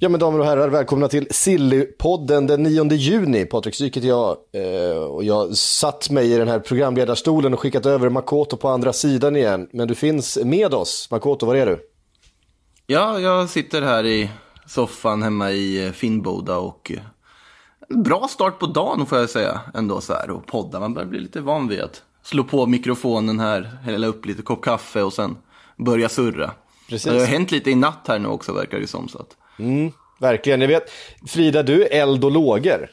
Ja men damer och herrar, välkomna till Sillypodden den 9 juni. Patrik Syk heter jag eh, och jag satt mig i den här programledarstolen och skickat över Makoto på andra sidan igen. Men du finns med oss. Makoto, var är du? Ja, jag sitter här i soffan hemma i eh, Finnboda och eh, en bra start på dagen får jag säga ändå så här och podda. Man börjar bli lite van vid att slå på mikrofonen här, hälla upp lite kopp kaffe och sen börja surra. Precis. Det har hänt lite i natt här nu också verkar det som. Så att... Verkligen, jag vet. Frida, du är eld och lågor.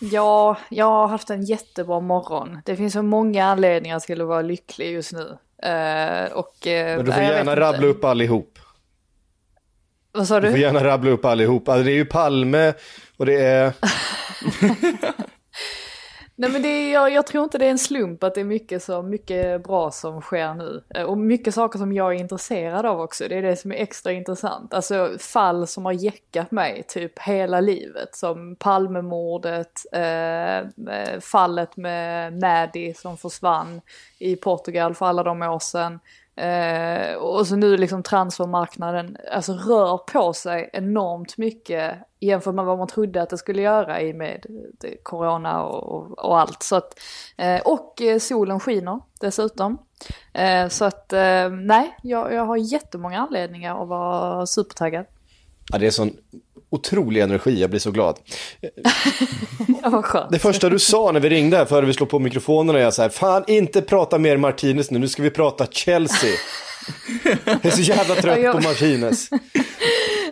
Ja, jag har haft en jättebra morgon. Det finns så många anledningar till att vara lycklig just nu. Eh, och, eh, Men du får nej, gärna rabbla upp allihop. Vad sa Du får du? gärna rabbla upp allihop. Alltså, det är ju Palme och det är... Nej men det är, jag, jag tror inte det är en slump att det är mycket, så, mycket bra som sker nu. Eh, och mycket saker som jag är intresserad av också. Det är det som är extra intressant. Alltså fall som har jäckat mig typ hela livet. Som Palmemordet, eh, eh, fallet med Maddie som försvann i Portugal för alla de år sedan. Eh, och så nu liksom transfermarknaden alltså rör på sig enormt mycket jämfört med vad man trodde att det skulle göra i med eh, corona och, och, och allt. Så att, eh, och eh, solen skiner dessutom. Eh, så att eh, nej, jag, jag har jättemånga anledningar att vara supertaggad. Ja, det är sån otrolig energi, jag blir så glad. Ja. Det första du sa när vi ringde här före vi slog på mikrofonerna är så här, fan inte prata mer Martinez nu, nu ska vi prata Chelsea. Jag är så jävla trött jag- på Martinez.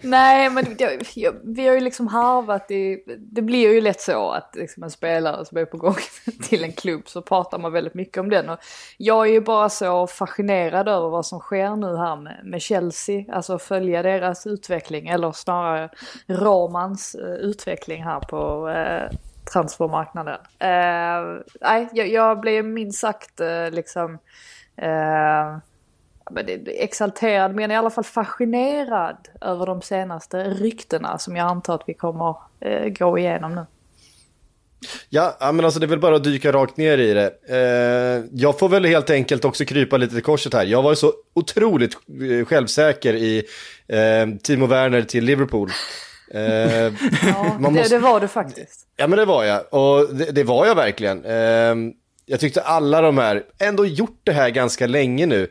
Nej, men jag, jag, vi har ju liksom harvat i... Det blir ju lätt så att liksom en spelare som är på gång till en klubb så pratar man väldigt mycket om den. Och jag är ju bara så fascinerad över vad som sker nu här med, med Chelsea. Alltså följa deras utveckling, eller snarare Romans eh, utveckling här på eh, transfermarknaden. Eh, nej, jag, jag blev minst sagt eh, liksom... Eh, exalterad men i alla fall fascinerad över de senaste ryktena som jag antar att vi kommer eh, gå igenom nu. Ja, men alltså det är väl bara att dyka rakt ner i det. Eh, jag får väl helt enkelt också krypa lite till korset här. Jag var ju så otroligt eh, självsäker i eh, Timo Werner till Liverpool. Eh, Ja, Man det, måste- det var det faktiskt. Ja men det var jag, och det, det var jag verkligen. Jag tyckte alla de här, ändå gjort det här ganska länge nu.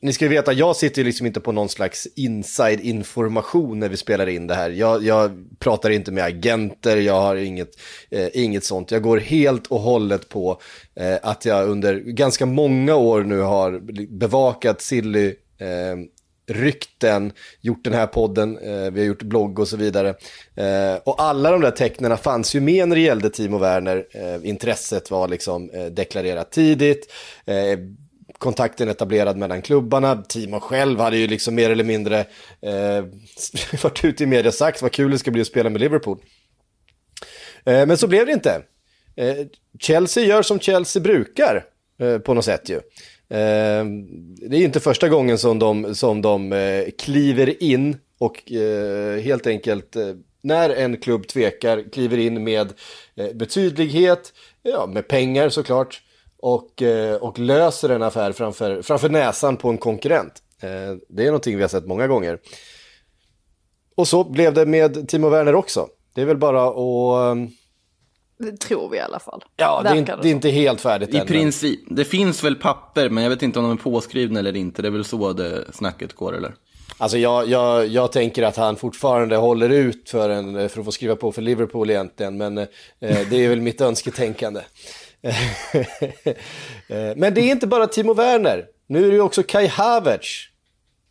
Ni ska ju veta, jag sitter ju liksom inte på någon slags inside-information när vi spelar in det här. Jag, jag pratar inte med agenter, jag har inget, eh, inget sånt. Jag går helt och hållet på eh, att jag under ganska många år nu har bevakat Silly eh, rykten, gjort den här podden, eh, vi har gjort blogg och så vidare. Eh, och alla de där tecknen fanns ju med när det gällde Timo Werner. Eh, intresset var liksom eh, deklarerat tidigt. Eh, Kontakten etablerad mellan klubbarna. Timo själv hade ju liksom mer eller mindre eh, varit ute i media och sagt vad kul det ska bli att spela med Liverpool. Eh, men så blev det inte. Eh, Chelsea gör som Chelsea brukar eh, på något sätt ju. Eh, det är inte första gången som de, som de eh, kliver in och eh, helt enkelt eh, när en klubb tvekar kliver in med eh, betydlighet, ja, med pengar såklart och, eh, och löser en affär framför, framför näsan på en konkurrent. Eh, det är någonting vi har sett många gånger. Och så blev det med Timo Werner också. Det är väl bara att... eh, Det tror vi i alla fall. Ja, det är, inte, det är inte helt färdigt I än. princip, det finns väl papper, men jag vet inte om de är påskrivna eller inte. Det är väl så det snacket går, eller? Alltså jag, jag, jag tänker att han fortfarande håller ut för, en, för att få skriva på för Liverpool egentligen, men eh, det är väl mitt önsketänkande. Eh, men det är inte bara Timo Werner, nu är det ju också Kai Havertz.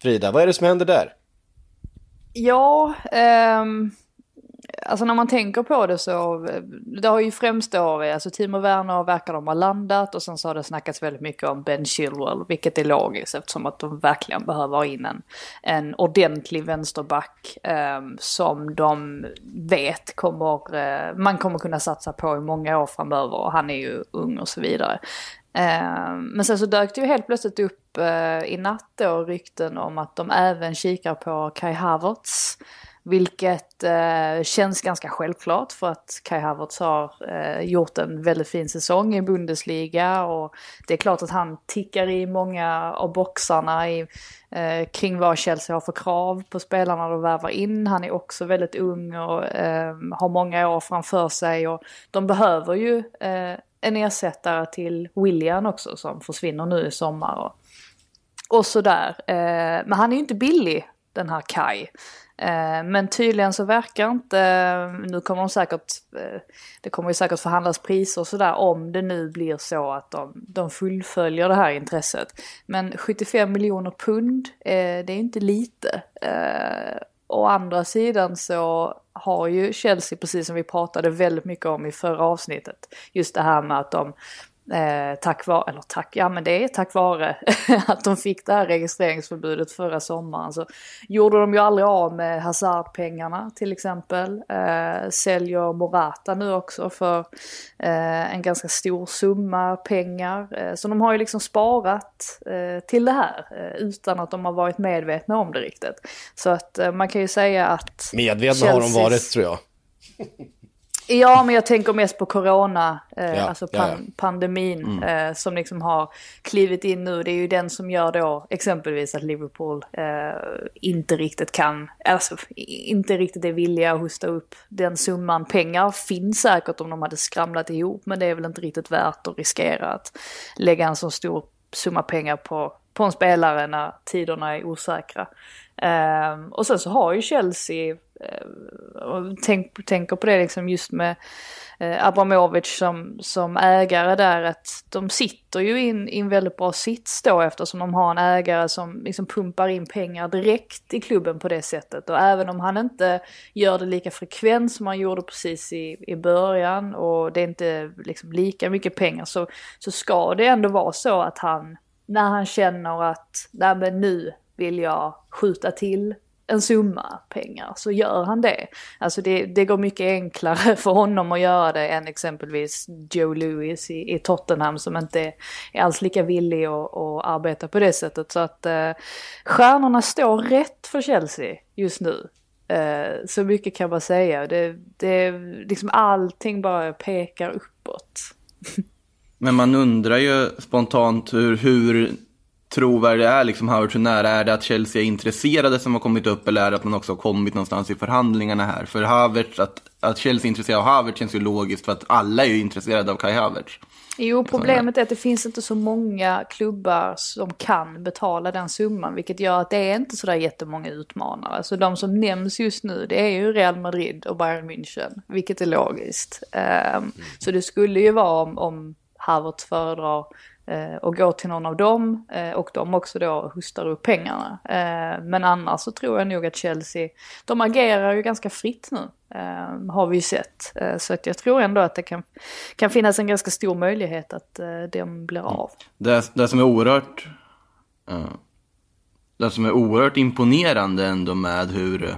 Frida, vad är det som händer där? Ja, um, alltså när man tänker på det så, eh, det har ju främst då, alltså Timo Werner verkar de ha landat och sen så har det snackats väldigt mycket om Ben Chilwell, vilket är logiskt eftersom att de verkligen behöver ha in en, en ordentlig vänsterback eh, som de vet kommer, eh, man kommer kunna satsa på i många år framöver och han är ju ung och så vidare. Eh, men sen så dök det ju helt plötsligt upp eh, i natt då rykten om att de även kikar på Kai Havertz. Vilket eh, känns ganska självklart för att Kai Havertz har eh, gjort en väldigt fin säsong i Bundesliga och det är klart att han tickar i många av boxarna i, eh, kring vad Chelsea har för krav på spelarna de värvar in. Han är också väldigt ung och eh, har många år framför sig och de behöver ju eh, en ersättare till William också som försvinner nu i sommar. Och, och sådär. Eh, men han är ju inte billig den här Kai. Eh, men tydligen så verkar inte, eh, nu kommer de säkert, eh, det kommer ju säkert förhandlas priser och sådär om det nu blir så att de, de fullföljer det här intresset. Men 75 miljoner pund, det är inte lite. Å andra sidan så har ju Chelsea, precis som vi pratade väldigt mycket om i förra avsnittet, just det här med att de Eh, tack vare, eller tack, ja men det är tack vare att de fick det här registreringsförbudet förra sommaren så gjorde de ju aldrig av med Hazard-pengarna till exempel. Eh, säljer Morata nu också för eh, en ganska stor summa pengar. Eh, så de har ju liksom sparat eh, till det här eh, utan att de har varit medvetna om det riktigt. Så att man kan ju säga att... Medvetna Chelsea's... har de varit tror jag. Ja, men jag tänker mest på corona, eh, ja, alltså pan ja, ja. pandemin mm. eh, som liksom har klivit in nu. Det är ju den som gör då exempelvis att Liverpool eh, inte riktigt kan, alltså inte riktigt är villiga att hosta upp den summan. Pengar finns säkert om de hade skramlat ihop, men det är väl inte riktigt värt att riskera att lägga en så stor summa pengar på, på en spelare när tiderna är osäkra. Um, och sen så har ju Chelsea, uh, och tänk, tänker på det liksom just med uh, Abramovic som, som ägare där, att de sitter ju in i en väldigt bra sits då eftersom de har en ägare som liksom pumpar in pengar direkt i klubben på det sättet. Och även om han inte gör det lika frekvent som han gjorde precis i, i början och det är inte liksom lika mycket pengar så, så ska det ändå vara så att han, när han känner att, nej men nu vill jag skjuta till en summa pengar så gör han det. Alltså det, det går mycket enklare för honom att göra det än exempelvis Joe Lewis i, i Tottenham som inte är alls lika villig att, att arbeta på det sättet. Så att eh, stjärnorna står rätt för Chelsea just nu. Eh, så mycket kan man säga. Det, det, liksom allting bara pekar uppåt. Men man undrar ju spontant hur, hur trovärdig är liksom Howard, hur nära är det att Chelsea är intresserade som har kommit upp eller är det att man också har kommit någonstans i förhandlingarna här? För Havertz, att, att Chelsea är intresserad av Havertz känns ju logiskt för att alla är ju intresserade av Kai Havertz. Jo, problemet är att det finns inte så många klubbar som kan betala den summan, vilket gör att det är inte sådär jättemånga utmanare. Så de som nämns just nu, det är ju Real Madrid och Bayern München, vilket är logiskt. Um. Så det skulle ju vara om, om Havertz föredrar och går till någon av dem eh, och de också då hustar upp pengarna. Eh, men annars så tror jag nog att Chelsea, de agerar ju ganska fritt nu. Har vi ju sett. Så att jag tror ändå att det kan, kan finnas en ganska stor möjlighet att uh, de blir av. Det, det som är oerhört det som är oerhört imponerande ändå med hur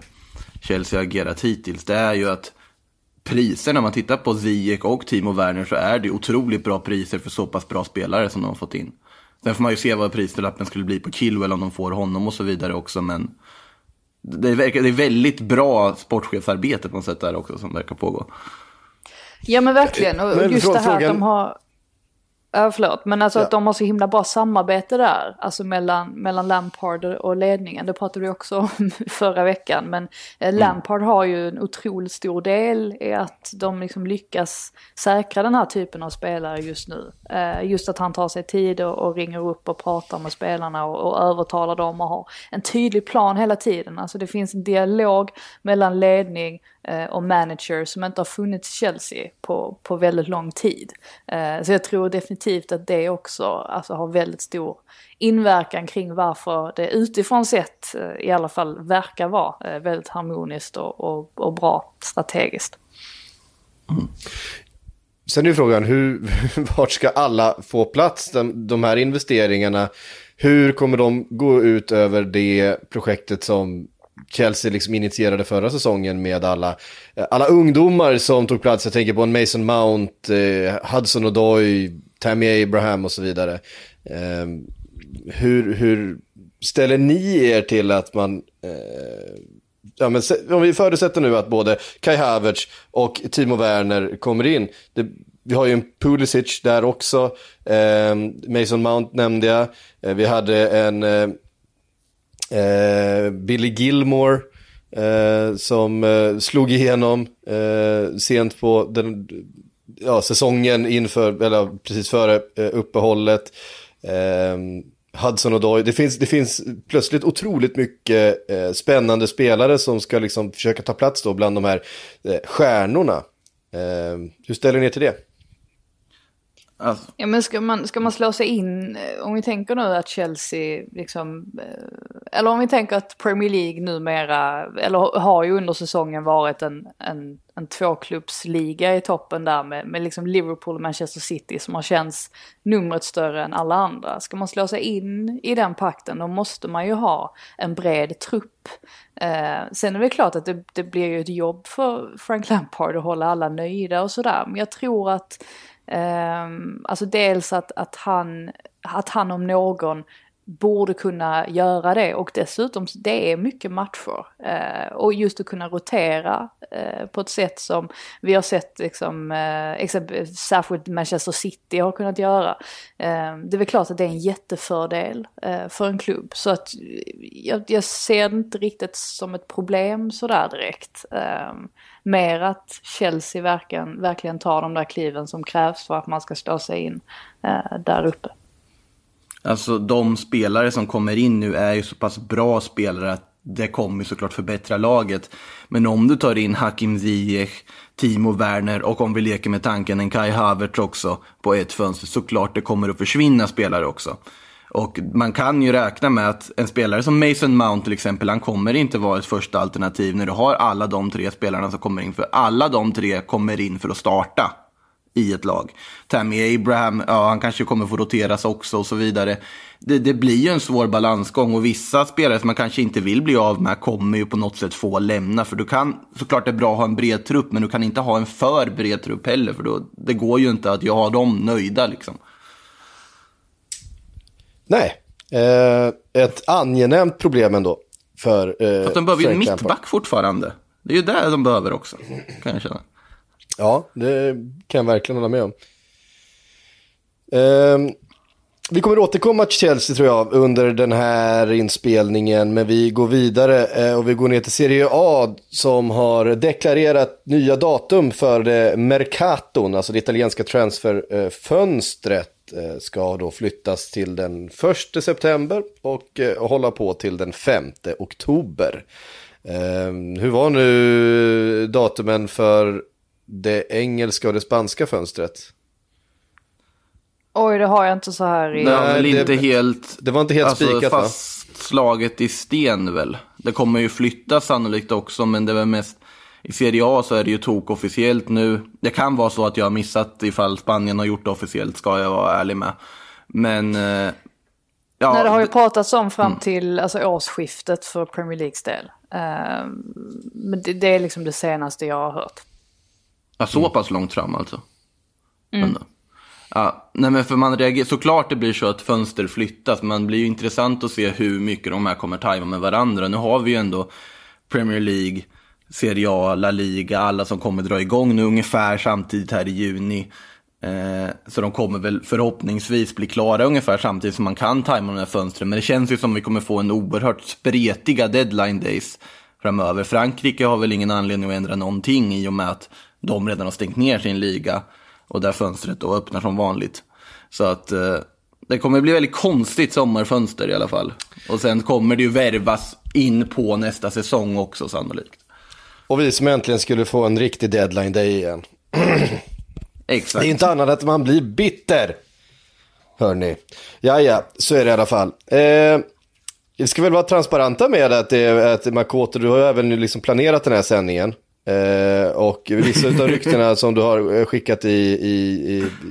Chelsea agerat hittills, det är ju att priser, när man tittar på Ziyech och Timo Werner så är det otroligt bra priser för så pass bra spelare som de har fått in. Sen får man ju se vad prislappen skulle bli på Chilwell om de får honom och så vidare också, men det är, det är väldigt bra sportchefsarbete på något sätt där också som verkar pågå. Ja men verkligen, och just det här att de har Ja, förlåt, men alltså ja. att de har så himla bra samarbete där, alltså mellan, mellan Lampard och ledningen. Det pratade vi också om förra veckan, men eh, mm. Lampard har ju en otroligt stor del i att de liksom lyckas säkra den här typen av spelare just nu. Eh, just att han tar sig tid och, och ringer upp och pratar med spelarna och, och övertalar dem och har en tydlig plan hela tiden. Alltså det finns en dialog mellan ledning Eh, och manager som inte har funnits i Chelsea på, på väldigt lång tid. Eh, så jag tror definitivt att det också alltså, har väldigt stor inverkan kring varför det utifrån sett eh, i alla fall verkar vara eh, väldigt harmoniskt och, och, och bra strategiskt. Mm. Sen är frågan, hur, vart ska alla få plats? De, de här investeringarna, hur kommer de gå ut över det projektet som Chelsea liksom initierade förra säsongen med alla, eh, alla ungdomar som tog plats. Jag tänker på en Mason Mount, eh, Hudson Odoi, Tammy Abraham och så vidare. Eh, hur, hur ställer ni er till att man... Eh, ja, men se- om vi förutsätter nu att både Kai Havertz och Timo Werner kommer in. Det, vi har ju en Pulisic där också. Eh, Mason Mount nämnde jag. Eh, vi hade en... Eh, Eh, Billy Gilmore eh, som eh, slog igenom eh, sent på den, ja, säsongen inför, eller precis före eh, uppehållet. Eh, Hudson och Doy. Det finns, det finns plötsligt otroligt mycket eh, spännande spelare som ska liksom försöka ta plats då bland de här eh, stjärnorna. Eh, hur ställer ni er till det? Alltså, Ja men ska man, ska man slå sig in, eh, om vi tänker nu att Chelsea liksom, eh, eller om vi tänker att Premier League numera, eller har ju under säsongen varit en, en, en tvåklubbsliga i toppen där med, med liksom Liverpool och Manchester City som har känts numret större än alla andra. Ska man slå sig in i den pakten då måste man ju ha en bred trupp. Eh, sen är det klart att det, det blir ju ett jobb för Frank Lampard att hålla alla nöjda och sådär. Men jag tror att Um, alltså dels att, att, han, att han om någon borde kunna göra det och dessutom det är mycket matcher. Eh, och just att kunna rotera eh, på ett sätt som vi har sett liksom, eh, exempel, särskilt Manchester City har kunnat göra. Eh, det är väl klart att det är en jättefördel eh, för en klubb. Så att eh, jag, jag ser det inte riktigt som ett problem sådär direkt. Mer att Chelsea verkligen, verkligen tar de där kliven som krävs för att man ska stå sig in eh, där uppe. Alltså de spelare som kommer in nu är ju så pass bra spelare att det kommer såklart förbättra laget. Men om du tar in Hakim Ziyech, Timo Werner och om vi leker med tanken en Kai Havertz också på ett fönster, såklart det kommer att försvinna spelare också. Och man kan ju räkna med att en spelare som Mason Mount till exempel, han kommer inte vara ett första alternativ när du har alla de tre spelarna som kommer in. För alla de tre kommer in för att starta i ett lag. Tammy Abraham, ja han kanske kommer få roteras också och så vidare. Det, det blir ju en svår balansgång och vissa spelare som man kanske inte vill bli av med kommer ju på något sätt få lämna. För du kan, såklart det är bra att ha en bred trupp, men du kan inte ha en för bred trupp heller. För då, det går ju inte att jag har dem nöjda liksom. Nej, eh, ett angenämt problem ändå. För, eh, Fast de behöver ju en mittback fortfarande. Det är ju där de behöver också, kan jag känna. Ja, det kan jag verkligen hålla med om. Um, vi kommer återkomma till Chelsea tror jag under den här inspelningen. Men vi går vidare eh, och vi går ner till Serie A som har deklarerat nya datum för det Mercaton, alltså det italienska transferfönstret. Eh, ska då flyttas till den 1 september eh, och hålla på till den 5 oktober. Ehm, hur var nu datumen för det engelska och det spanska fönstret? Oj, det har jag inte så här i... Väl det- inte helt... det var inte helt spikat, va? fastslaget i sten väl. Det kommer ju flytta sannolikt också, men det var mest... I Serie A så är det ju tok officiellt nu. Det kan vara så att jag har missat ifall Spanien har gjort det officiellt, ska jag vara ärlig med. Men... eh, Ja, Nej, det har ju pratats om fram till alltså, årsskiftet för Premier Leagues del. Ehm, men det, det är liksom det senaste jag har hört. Ja, så pass långt fram alltså. Ändå. Ja, nej men för man reagerar, såklart det blir så att fönster flyttas, men det blir ju intressant att se hur mycket de här kommer tajma med varandra. Nu har vi ju ändå Premier League, Serie A, La Liga, alla som kommer dra igång nu ungefär samtidigt här i juni. Eh, så de kommer väl förhoppningsvis bli klara ungefär samtidigt som man kan tajma de här fönstren. Men det känns ju som vi kommer få en oerhört spretiga deadline days framöver. Frankrike har väl ingen anledning att ändra någonting i och med att de redan har stängt ner sin liga och där fönstret då öppnar som vanligt. Så att eh, det kommer bli väldigt konstigt sommarfönster i alla fall. Och sen kommer det ju värvas in på nästa säsong också sannolikt. Och vi som äntligen skulle få en riktig deadline day igen. Exakt. Det är inte annat att man blir bitter. Hörni. Ja, ja, så är det i alla fall. Eh, vi ska väl vara transparenta med att, det, att Makoto, du har även liksom planerat den här sändningen. Eh, och vissa av ryktena som du har eh, skickat i, i,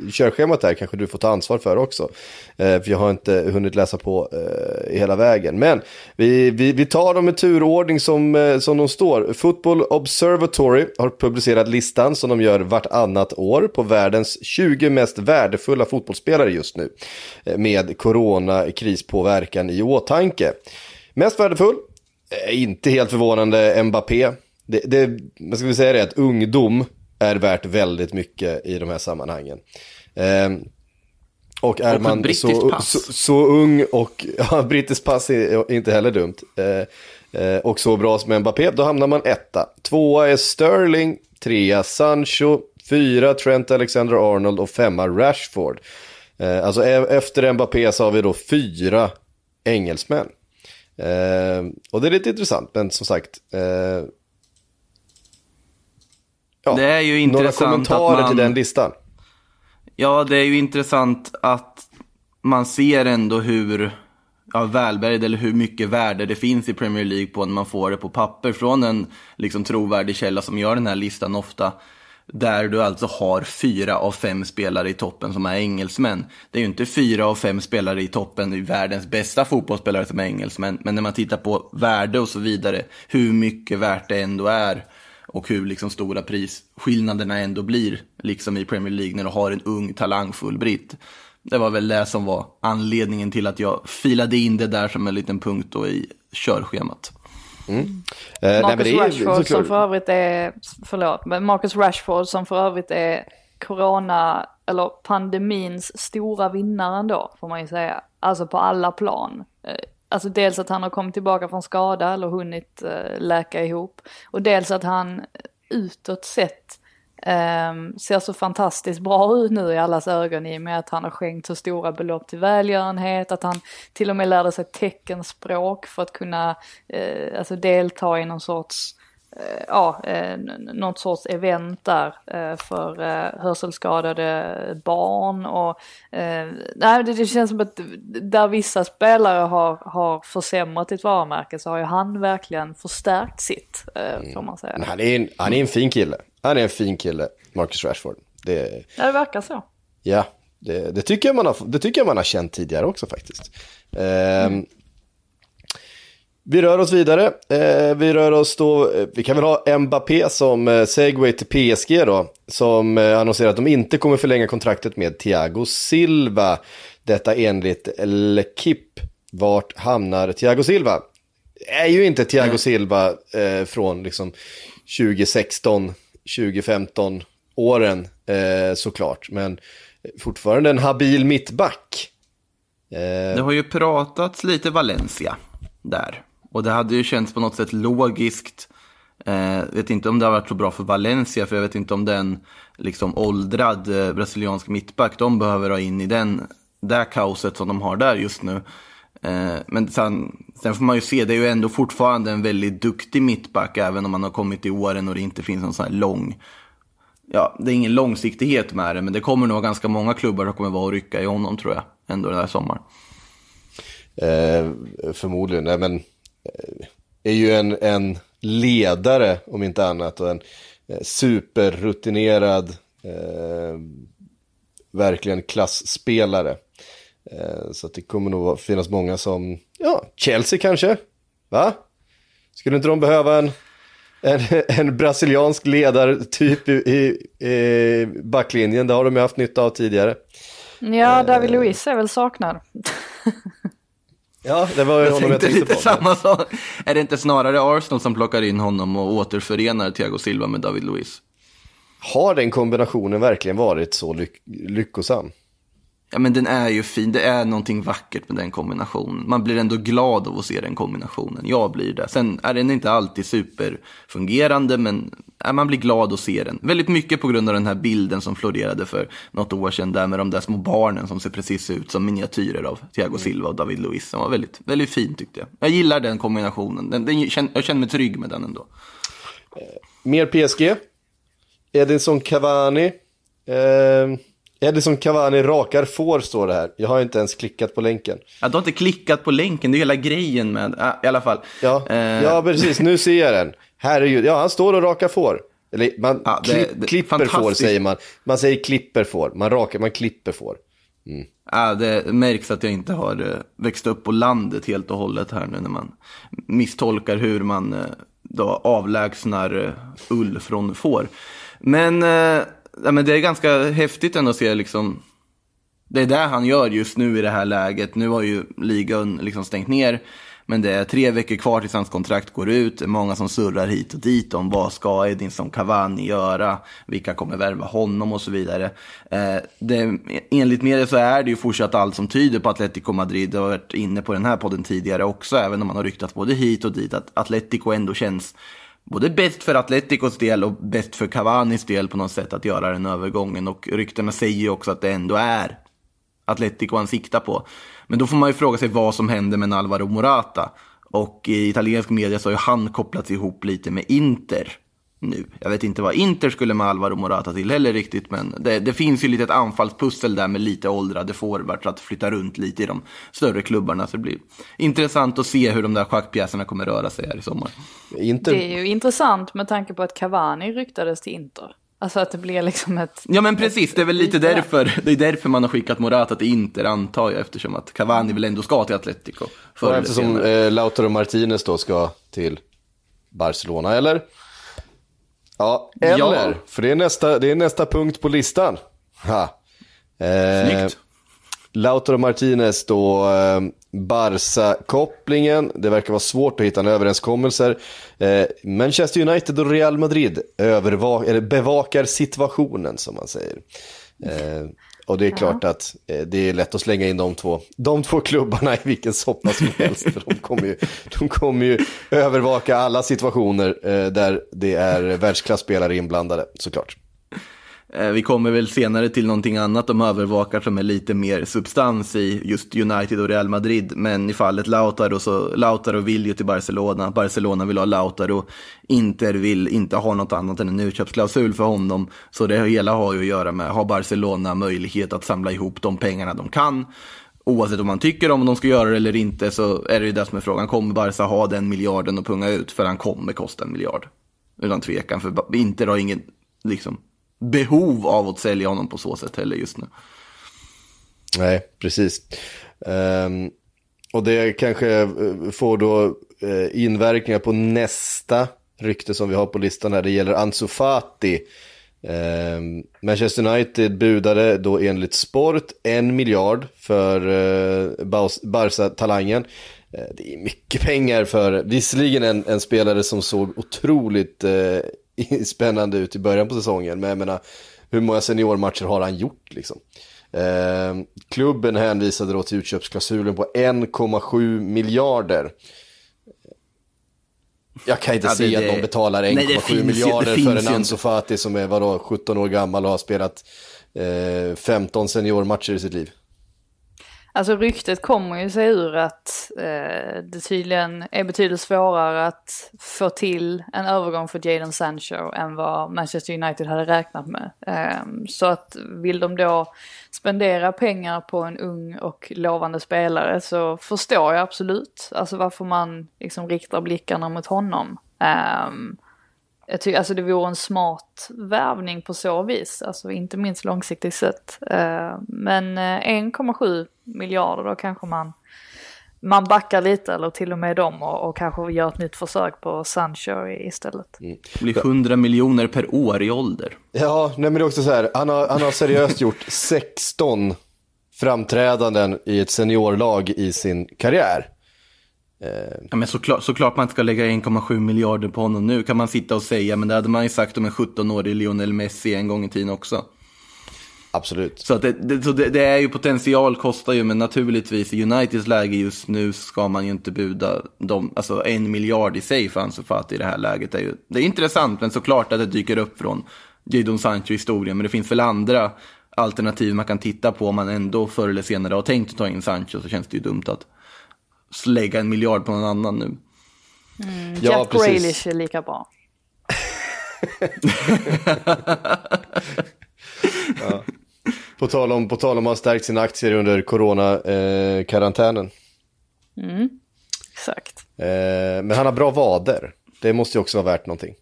i körschemat där kanske du får ta ansvar för också. Eh, för jag har inte hunnit läsa på eh, hela vägen. Men vi, vi, vi tar dem i turordning som, eh, som de står. Football Observatory har publicerat listan som de gör vartannat år på världens 20 mest värdefulla fotbollsspelare just nu. Eh, med coronakrispåverkan i åtanke. Mest värdefull, eh, inte helt förvånande, Mbappé. Det, det, man ska väl säga det att ungdom är värt väldigt mycket i de här sammanhangen. Ehm, och är Och man så, så, så ung och, ja, brittiskt pass är inte heller dumt. Eh, eh, och så bra som Mbappé, då hamnar man etta. Tvåa är Sterling, trea Sancho, fyra Trent Alexander-Arnold och femma Rashford. Eh, alltså e- efter Mbappé så har vi då fyra engelsmän. Eh, och det är lite intressant, men som sagt. Ja, Det är ju några intressant kommentarer att man... till den listan. Ja, det är ju intressant att man ser ändå hur ja, välbärgad eller hur mycket värde det finns i Premier League på när man får det på papper från en liksom, trovärdig källa som gör den här listan ofta. Där du alltså har fyra av fem spelare i toppen som är engelsmän. Det är ju inte fyra av fem spelare i toppen i världens bästa fotbollsspelare som är engelsmän. Men när man tittar på värde och så vidare, hur mycket värt det ändå är och hur liksom stora prisskillnaderna ändå blir, liksom i Premier League när du har en ung talangfull britt. Det var väl det som var anledningen till att jag filade in det där som en liten punkt då i körschemat. Eh, nej, men Marcus Rashford som för övrigt är, förlåt, men Marcus Rashford som för övrigt är corona, eller pandemins stora vinnare ändå, får man ju säga. Alltså på alla plan. Alltså dels att han har kommit tillbaka från skada eller hunnit eh, läka ihop. Och dels att han utåt sett Um, ser så fantastiskt bra ut nu i allas ögon i och med att han har skänkt så stora belopp till välgörenhet, att han till och med lärde sig teckenspråk för att kunna uh, alltså delta i någon sorts ja, eh, något sorts event där eh, för eh, hörselskadade barn och eh, nej, det, känns som att där vissa spelare har, har försämrat sitt varumärke så har ju han verkligen förstärkt sitt, eh, får man säga. Han, är en, han är en fin kille. Han är en fin kille, Marcus Rashford. Det, Ja, det verkar så. ja, det, det, tycker jag man har, det tycker jag man har känt tidigare också faktiskt. Ehm, Vi rör oss vidare. Eh, vi rör oss då, eh, vi kan väl ha Mbappé som eh, segway till PSG då. Som eh, annonserar att de inte kommer förlänga kontraktet med Thiago Silva. Detta enligt L'Equipe. Vart hamnar Thiago Silva? Är ju inte Thiago Silva eh, från liksom 2016, 2015 åren eh, såklart. Men fortfarande en habil mittback. Eh, Det har ju pratats lite Valencia där. Och det hade ju känts på något sätt logiskt. Eh, vet inte om det har varit så bra för Valencia, för jag vet inte om den liksom åldrad eh, brasiliansk mittback, de behöver ha in i den, det kaoset som de har där just nu. Eh, men sen, sen får man ju se, det är ju ändå fortfarande en väldigt duktig mittback, även om man har kommit i åren och det inte finns någon sån här lång ja, det är ingen långsiktighet med det, men det kommer nog ganska många klubbar som kommer vara och rycka i honom tror jag, ändå den här sommaren. Eh, förmodligen, nej men är ju en, en ledare om inte annat och en eh, superrutinerad, eh, verkligen klassspelare. Eh, så det kommer nog finnas många som, ja, Chelsea kanske, va? Skulle inte de behöva en, en, en brasiliansk ledartyp i, i, i backlinjen? Det har de ju haft nytta av tidigare. Ja, David Luiz är väl saknad. Ja, det var ju Jag honom jag tänkte tänkte lite på. samma sak. Är det inte snarare Arsenal som plockar in honom och återförenar Thiago Silva med David Luiz? Har den kombinationen verkligen varit så lyck lyckosam? Ja, men den är ju fin. Det är någonting vackert med den kombinationen. Man blir ändå glad av att se den kombinationen. Jag blir det. Sen är den inte alltid superfungerande, men ja, man blir glad att se den. Väldigt mycket på grund av den här bilden som florerade för något år sedan, där med de där små barnen som ser precis ut som miniatyrer av Thiago Silva och David Luiz. Den var väldigt, väldigt fin tyckte jag. Jag gillar den kombinationen. Den, den, jag känner mig trygg med den ändå. Mer PSG. Edinson Cavani. Eh, Edison Cavani rakar får står det här. Jag har inte ens klickat på länken. Ja, du har inte klickat på länken, det är hela grejen med, ja, i alla fall. Ja, Eh, ja precis. Nu ser jag den. Herregud, ja han står och rakar får. Eller man Ja, det- klipp, det- klipper får säger man. Man säger klipper får. Man rakar, man klipper får. Ja, det märks att jag inte har eh, växt upp på landet helt och hållet här nu när man misstolkar hur man eh, då avlägsnar eh, ull från får. Men, ja, men det är ganska häftigt ändå att se liksom, det är det han gör just nu i det här läget. Nu har ju ligan liksom stängt ner. Men det är tre veckor kvar tills hans kontrakt går ut. Det är många som surrar hit och dit om vad ska Edinson Cavani göra? Vilka kommer värva honom och så vidare. Eh, det, enligt media så är det ju fortsatt allt som tyder på Atletico Madrid. Det har varit inne på den här podden tidigare också, även om man har ryktat både hit och dit. Att Atletico ändå känns både bäst för Atleticos del och bäst för Cavanis del på något sätt att göra den övergången. Och ryktena säger ju också att det ändå är Atletico han siktar på. Men då får man ju fråga sig vad som händer med Alvaro Morata. Och i italiensk media så har ju han kopplats ihop lite med Inter nu. Jag vet inte vad Inter skulle med Alvaro Morata till heller riktigt, men det, det finns ju lite ett anfallspussel där med lite åldrade forwards att flytta runt lite i de större klubbarna. Så det blir intressant att se hur de där schackpjäserna kommer röra sig här i sommar. Inte... Det är ju intressant med tanke på att Cavani ryktades till Inter. Alltså att det blir liksom ett... Ja men precis, det är väl lite därför, det är därför man har skickat Morata till Inter antar jag, eftersom att Cavani väl ändå ska till Atletico. Eftersom eh, Lautaro Martinez då ska till Barcelona, eller? Ja, eller? Ja. För det är, nästa, det är nästa punkt på listan. Ha. Eh, Snyggt. Lautaro Martinez då, eh, Barca-kopplingen. Det verkar vara svårt att hitta en överenskommelse. Eh, Manchester United och Real Madrid eller bevakar situationen som man säger. Eh, och det är klart att eh, det är lätt att slänga in de två, de två klubbarna i vilken soppa som helst. För de kommer ju, de kommer ju övervaka alla situationer eh, där det är världsklasspelare inblandade, såklart. Eh, vi kommer väl senare till någonting annat de övervakar som är lite mer substans i just United och Real Madrid. Men i fallet Lautaro så Lautaro vill ju till Barcelona. Barcelona vill ha Lautaro. Inter vill inte ha något annat än en utköpsklausul för honom. Så det hela har ju att göra med, har Barcelona möjlighet att samla ihop de pengarna de kan? Oavsett om man tycker om de ska göra det eller inte så är det ju det som är frågan. Kommer Barca ha den miljarden att punga ut? För han kommer kosta en miljard. Utan tvekan, för Inter har ingen liksom, behov av att sälja honom på så sätt heller just nu. Nej, precis. Um, och det kanske eh, får då eh, inverkningar på nästa rykte som vi har på listan här. Det gäller Ansu Fati. Ehm, Manchester United budade då enligt Sport en miljard för uh, Barca-talangen. Uh, det är mycket pengar för, visserligen en, en spelare som såg otroligt uh, spännande ut i början på säsongen. Men jag menar, hur många seniormatcher har han gjort liksom? Eh, klubben hänvisade då till utköpsklausulen på 1,7 miljarder. Jag kan inte Ja, det- se att någon betalar 1,7 Nej, det finns ju- det miljarder för en. Ansu Fati som är vadå, 17 år gammal och har spelat eh, 15 seniormatcher i sitt liv. Alltså ryktet kommer ju sig ur att eh, det tydligen är betydligt svårare att få till en övergång för Jadon Sancho än vad Manchester United hade räknat med. Eh, så att vill de då spendera pengar på en ung och lovande spelare så förstår jag absolut alltså varför man liksom riktar blickarna mot honom. Eh, jag tycker alltså det vore en smart värvning på så vis, alltså inte minst långsiktigt sett. Eh, Men eh, 1,7 miljarder då kanske man, man backar lite eller till och med dem och, och kanske gör ett nytt försök på Sancho istället. Det blir 100 miljoner per år i ålder. Ja, nej men det är också så här, han har, han har seriöst gjort 16 framträdanden i ett seniorlag i sin karriär. Ja, men såklart, såklart man inte ska lägga 1,7 miljarder på honom nu kan man sitta och säga, men det hade man ju sagt om en 17-årig Lionel Messi en gång i tiden också. Absolut. Så, det, det, så det, det är ju potential kostar ju, men naturligtvis i Uniteds läge just nu ska man ju inte buda dem, alltså en miljard i sig för Ansu Fati i det här läget. Är ju, det är intressant, men såklart att det dyker upp från Jadon Sancho-historien, men det finns väl andra alternativ man kan titta på om man ändå förr eller senare har tänkt att ta in Sancho, så känns det ju dumt att lägga en miljard på någon annan nu. Jack Grealish är lika bra. På tal om, på tal om att ha stärkt sina aktier under corona-karantänen. Exakt. Eh, men han har bra vader. Det måste ju också vara värt någonting.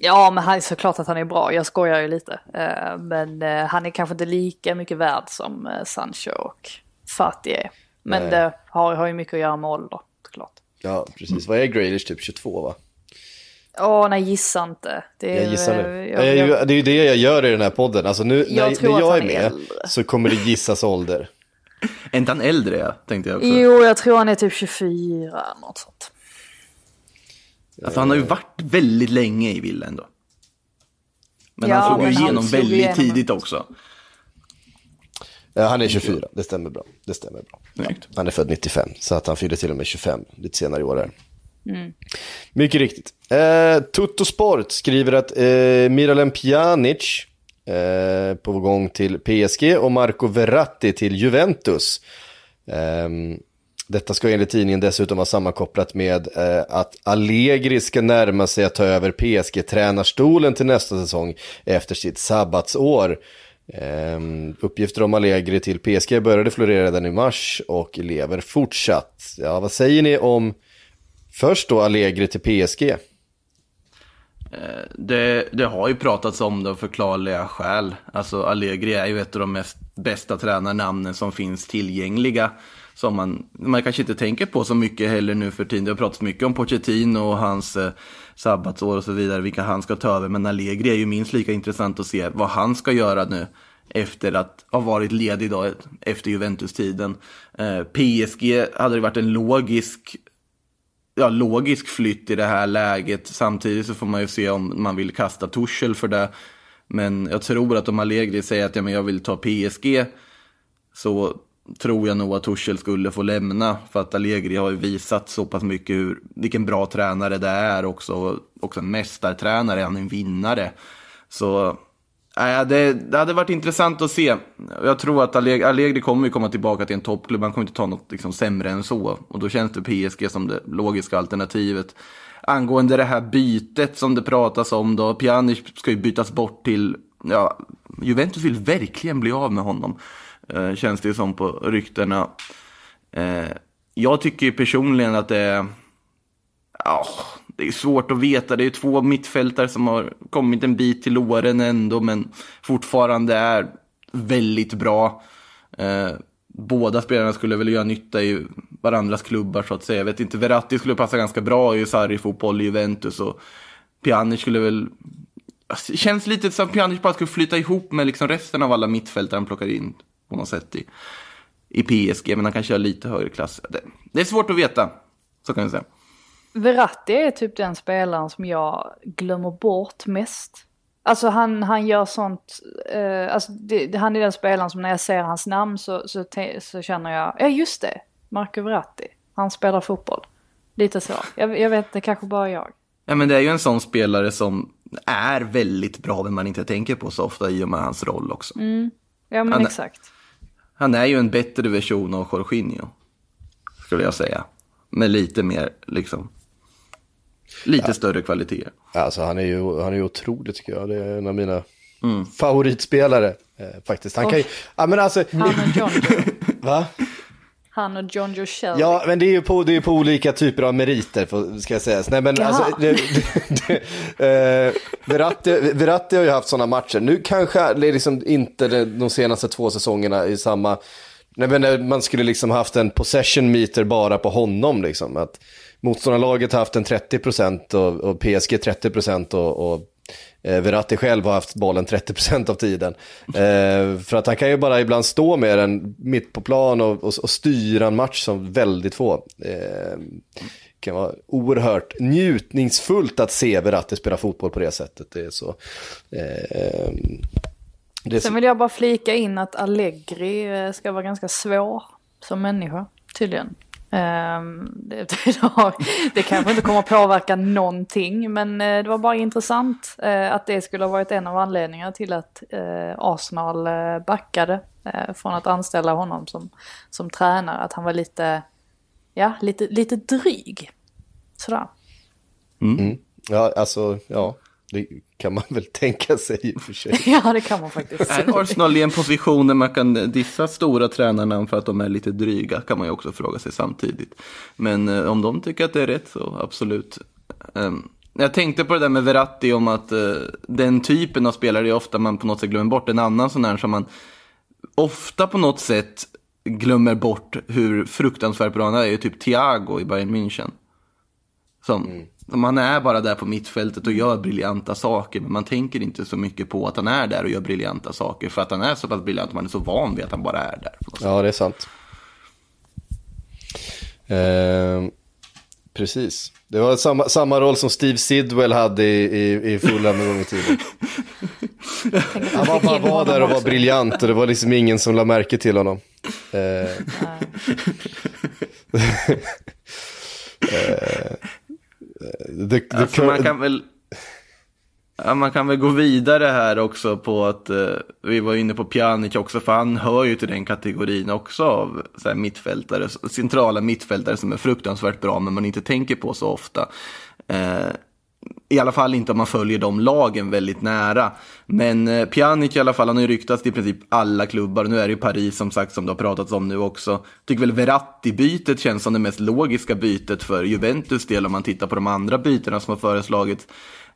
Ja, men han är såklart att han är bra. Jag skojar ju lite. Eh, Men eh, han är kanske inte lika mycket värd som eh, Sancho och Fati är. Men Nej. det har, har ju mycket att göra med ålder, såklart. Ja, precis. Vad är Grealish? Typ 22 va? Åh, nej, gissa inte. Det är, Jag gissar eh, nu. jag- Jag, jag- jag, det är ju det jag gör i den här podden. Alltså nu Jag när, när jag är är med äldre. så kommer det gissas ålder. Är inte han äldre, ja, tänkte jag också. Jo, jag tror han är typ 24, något sånt. Alltså, han har ju varit väldigt länge i Villa ändå. Men Ja, han slog ju igenom väldigt igenom. tidigt också. Ja, han är 24, det stämmer bra. Det stämmer bra. Snyggt. Han är född 95, så att han fyller till och med 25 lite senare i år. Här. Mm. Mycket riktigt. Eh, Tutto Sport skriver att eh, Miralem Pjanic eh, på gång till PSG och Marco Verratti till Juventus. Ehm, detta ska enligt tidningen dessutom vara sammankopplat med eh, att Allegri ska närma sig att ta över PSG-tränarstolen till nästa säsong efter sitt sabbatsår. Ehm, uppgifter om Allegri till PSG började florera redan i mars och lever fortsatt. Ja, vad säger ni om först då Allegri till PSG? Eh, det, det har ju pratats om det av förklarliga skäl. Alltså Allegri är ju ett av de mest bästa tränarnamnen som finns tillgängliga. Som man, man kanske inte tänker på så mycket heller nu för tiden. Det har pratats mycket om Pochettino och hans eh, sabbatsår och så vidare, vilka han ska ta över. Men Allegri är ju minst lika intressant att se vad han ska göra nu efter att ha varit ledig då, efter Juventus-tiden. Eh, PSG hade det varit en logisk ja, logisk flytt i det här läget. Samtidigt så får man ju se om man vill kasta Tuchel för det. Men jag tror att om Allegri säger att ja, men jag vill ta PSG så tror jag nog att Tuchel skulle få lämna. För att Allegri har ju visat så pass mycket hur, vilken bra tränare det är också. Också en mästartränare, han är en vinnare. Så äh, det, det hade varit intressant att se. Jag tror att Allegri, Allegri kommer ju komma tillbaka till en toppklubb. Han kommer inte ta något liksom, sämre än så. Och då känns det PSG som det logiska alternativet. Angående det här bytet som det pratas om då. Pjanic ska ju bytas bort till, ja, Juventus vill verkligen bli av med honom. Eh, känns det ju som på ryktena. Eh, jag tycker ju personligen att det är Oh, det är svårt att veta. Det är två mittfältare som har kommit en bit till åren ändå, men fortfarande är väldigt bra. Eh, båda spelarna skulle väl göra nytta i varandras klubbar så att säga. Jag vet inte, Verratti skulle passa ganska bra i Sarri-fotboll i Juventus och Pjanic skulle väl... Alltså, det känns lite som att Pjanic bara skulle flytta ihop med liksom resten av alla mittfältare han plockar in på något sätt i, i PSG, men han kanske har lite högre klass. Det, det är svårt att veta, så kan jag säga. Verratti är typ den spelaren som jag glömmer bort mest. Alltså han, han gör sånt, eh, alltså det, han är den spelaren som när jag ser hans namn så, så, så känner jag, ja just det, Marco Verratti, han spelar fotboll. Lite så, jag, jag vet det kanske bara jag. Ja, men det är ju en sån spelare som är väldigt bra, men man inte tänker på så ofta i och med hans roll också. Ja men Han- exakt. Han är ju en bättre version av Jorginho, skulle jag säga. Med lite mer, liksom, lite större kvaliteter. Alltså han är ju, han är ju otrolig tycker jag. Det är en av mina favoritspelare eh, faktiskt. Han kan ju, ja men alltså, Han och John va? Han och John Joe Shelby. Ja, men det är ju på, det är på olika typer av meriter, ska jag säga. Nej, men Jaha. alltså, det, det, det, eh, Verratti, Verratti har ju haft sådana matcher. Nu kanske det är liksom inte de senaste två säsongerna i samma... Nej, men när man skulle liksom haft en possession meter bara på honom. Liksom. Att motståndarlaget har haft en 30% och, och PSG 30% och, och eh, Verratti själv har haft bollen 30% av tiden. Eh, för att han kan ju bara ibland stå med den mitt på plan och, och, och styra en match som väldigt få. Eh, kan vara oerhört njutningsfullt att se Verratti spela fotboll på det sättet. Det är så... Eh, det är så Sen vill jag bara flika in att Allegri eh, ska vara ganska svår som människa, tydligen. Ehm, det, det, kanske inte kommer att påverka någonting, men eh, det var bara intressant eh, att det skulle ha varit en av anledningarna till att eh, Arsenal backade från att anställa honom som, som tränare. Att han var lite, ja, lite, lite dryg. Sådär. Ja, alltså, ja. Det kan man väl tänka sig i och för sig. Ja, det kan man faktiskt. Är Arsenal i en position där man kan dissa stora tränarna för att de är lite dryga? Kan man ju också fråga sig samtidigt. Men eh, om de tycker att det är rätt så absolut. Um, jag tänkte på det där med Verratti om att uh, den typen av spelare är ofta man på något sätt glömmer bort. En annan sån här som man ofta på något sätt glömmer bort hur fruktansvärt bra han är, är ju typ Thiago i Bayern München. Som, som han är bara där på mittfältet och gör briljanta saker, men man tänker inte så mycket på att han är där och gör briljanta saker, för att han är så pass briljant, man är så van vid att han bara är där. Ja, det är sant. Ehm, precis. Det var samma, samma roll som Steve Sidwell hade i, i, i Fulham en gång i tiden. Han var bara var där och var briljant och det var liksom ingen som la märke till honom. Ehm. Eh, the, the Alltså, man, kan väl, ja, man kan väl gå vidare här också på att eh, vi var inne på Pjanic också, för han hör ju till den kategorin också av så här, mittfältare, centrala mittfältare som är fruktansvärt bra, men man inte tänker på så ofta. Eh, i alla fall inte om man följer de lagen väldigt nära. Men eh, Pjanic i alla fall, han har ju ryktats till i princip alla klubbar. Nu är det ju Paris som sagt som det har pratats om nu också. Tycker väl Verratti-bytet känns som det mest logiska bytet för Juventus del om man tittar på de andra bytena som har föreslagits.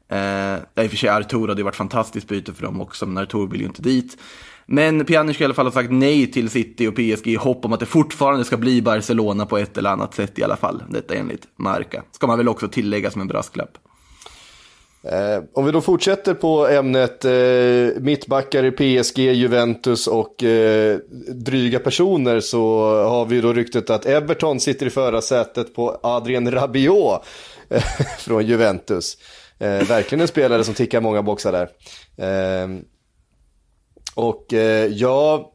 Eh, I och för sig Artur hade ju varit fantastiskt byte för dem också, men Artur vill ju inte dit. Men Pjanic ska i alla fall ha sagt nej till City och PSG i hopp om att det fortfarande ska bli Barcelona på ett eller annat sätt i alla fall. Detta enligt Marca. Ska man väl också tillägga som en brasklapp. Eh, om vi då fortsätter på ämnet eh, mittbackar i PSG, Juventus och eh, dryga personer så har vi då ryktet att Everton sitter i förarsätet på Adrien Rabiot eh, från Juventus. Eh, verkligen en spelare som tickar många boxar där. Eh, och eh, ja,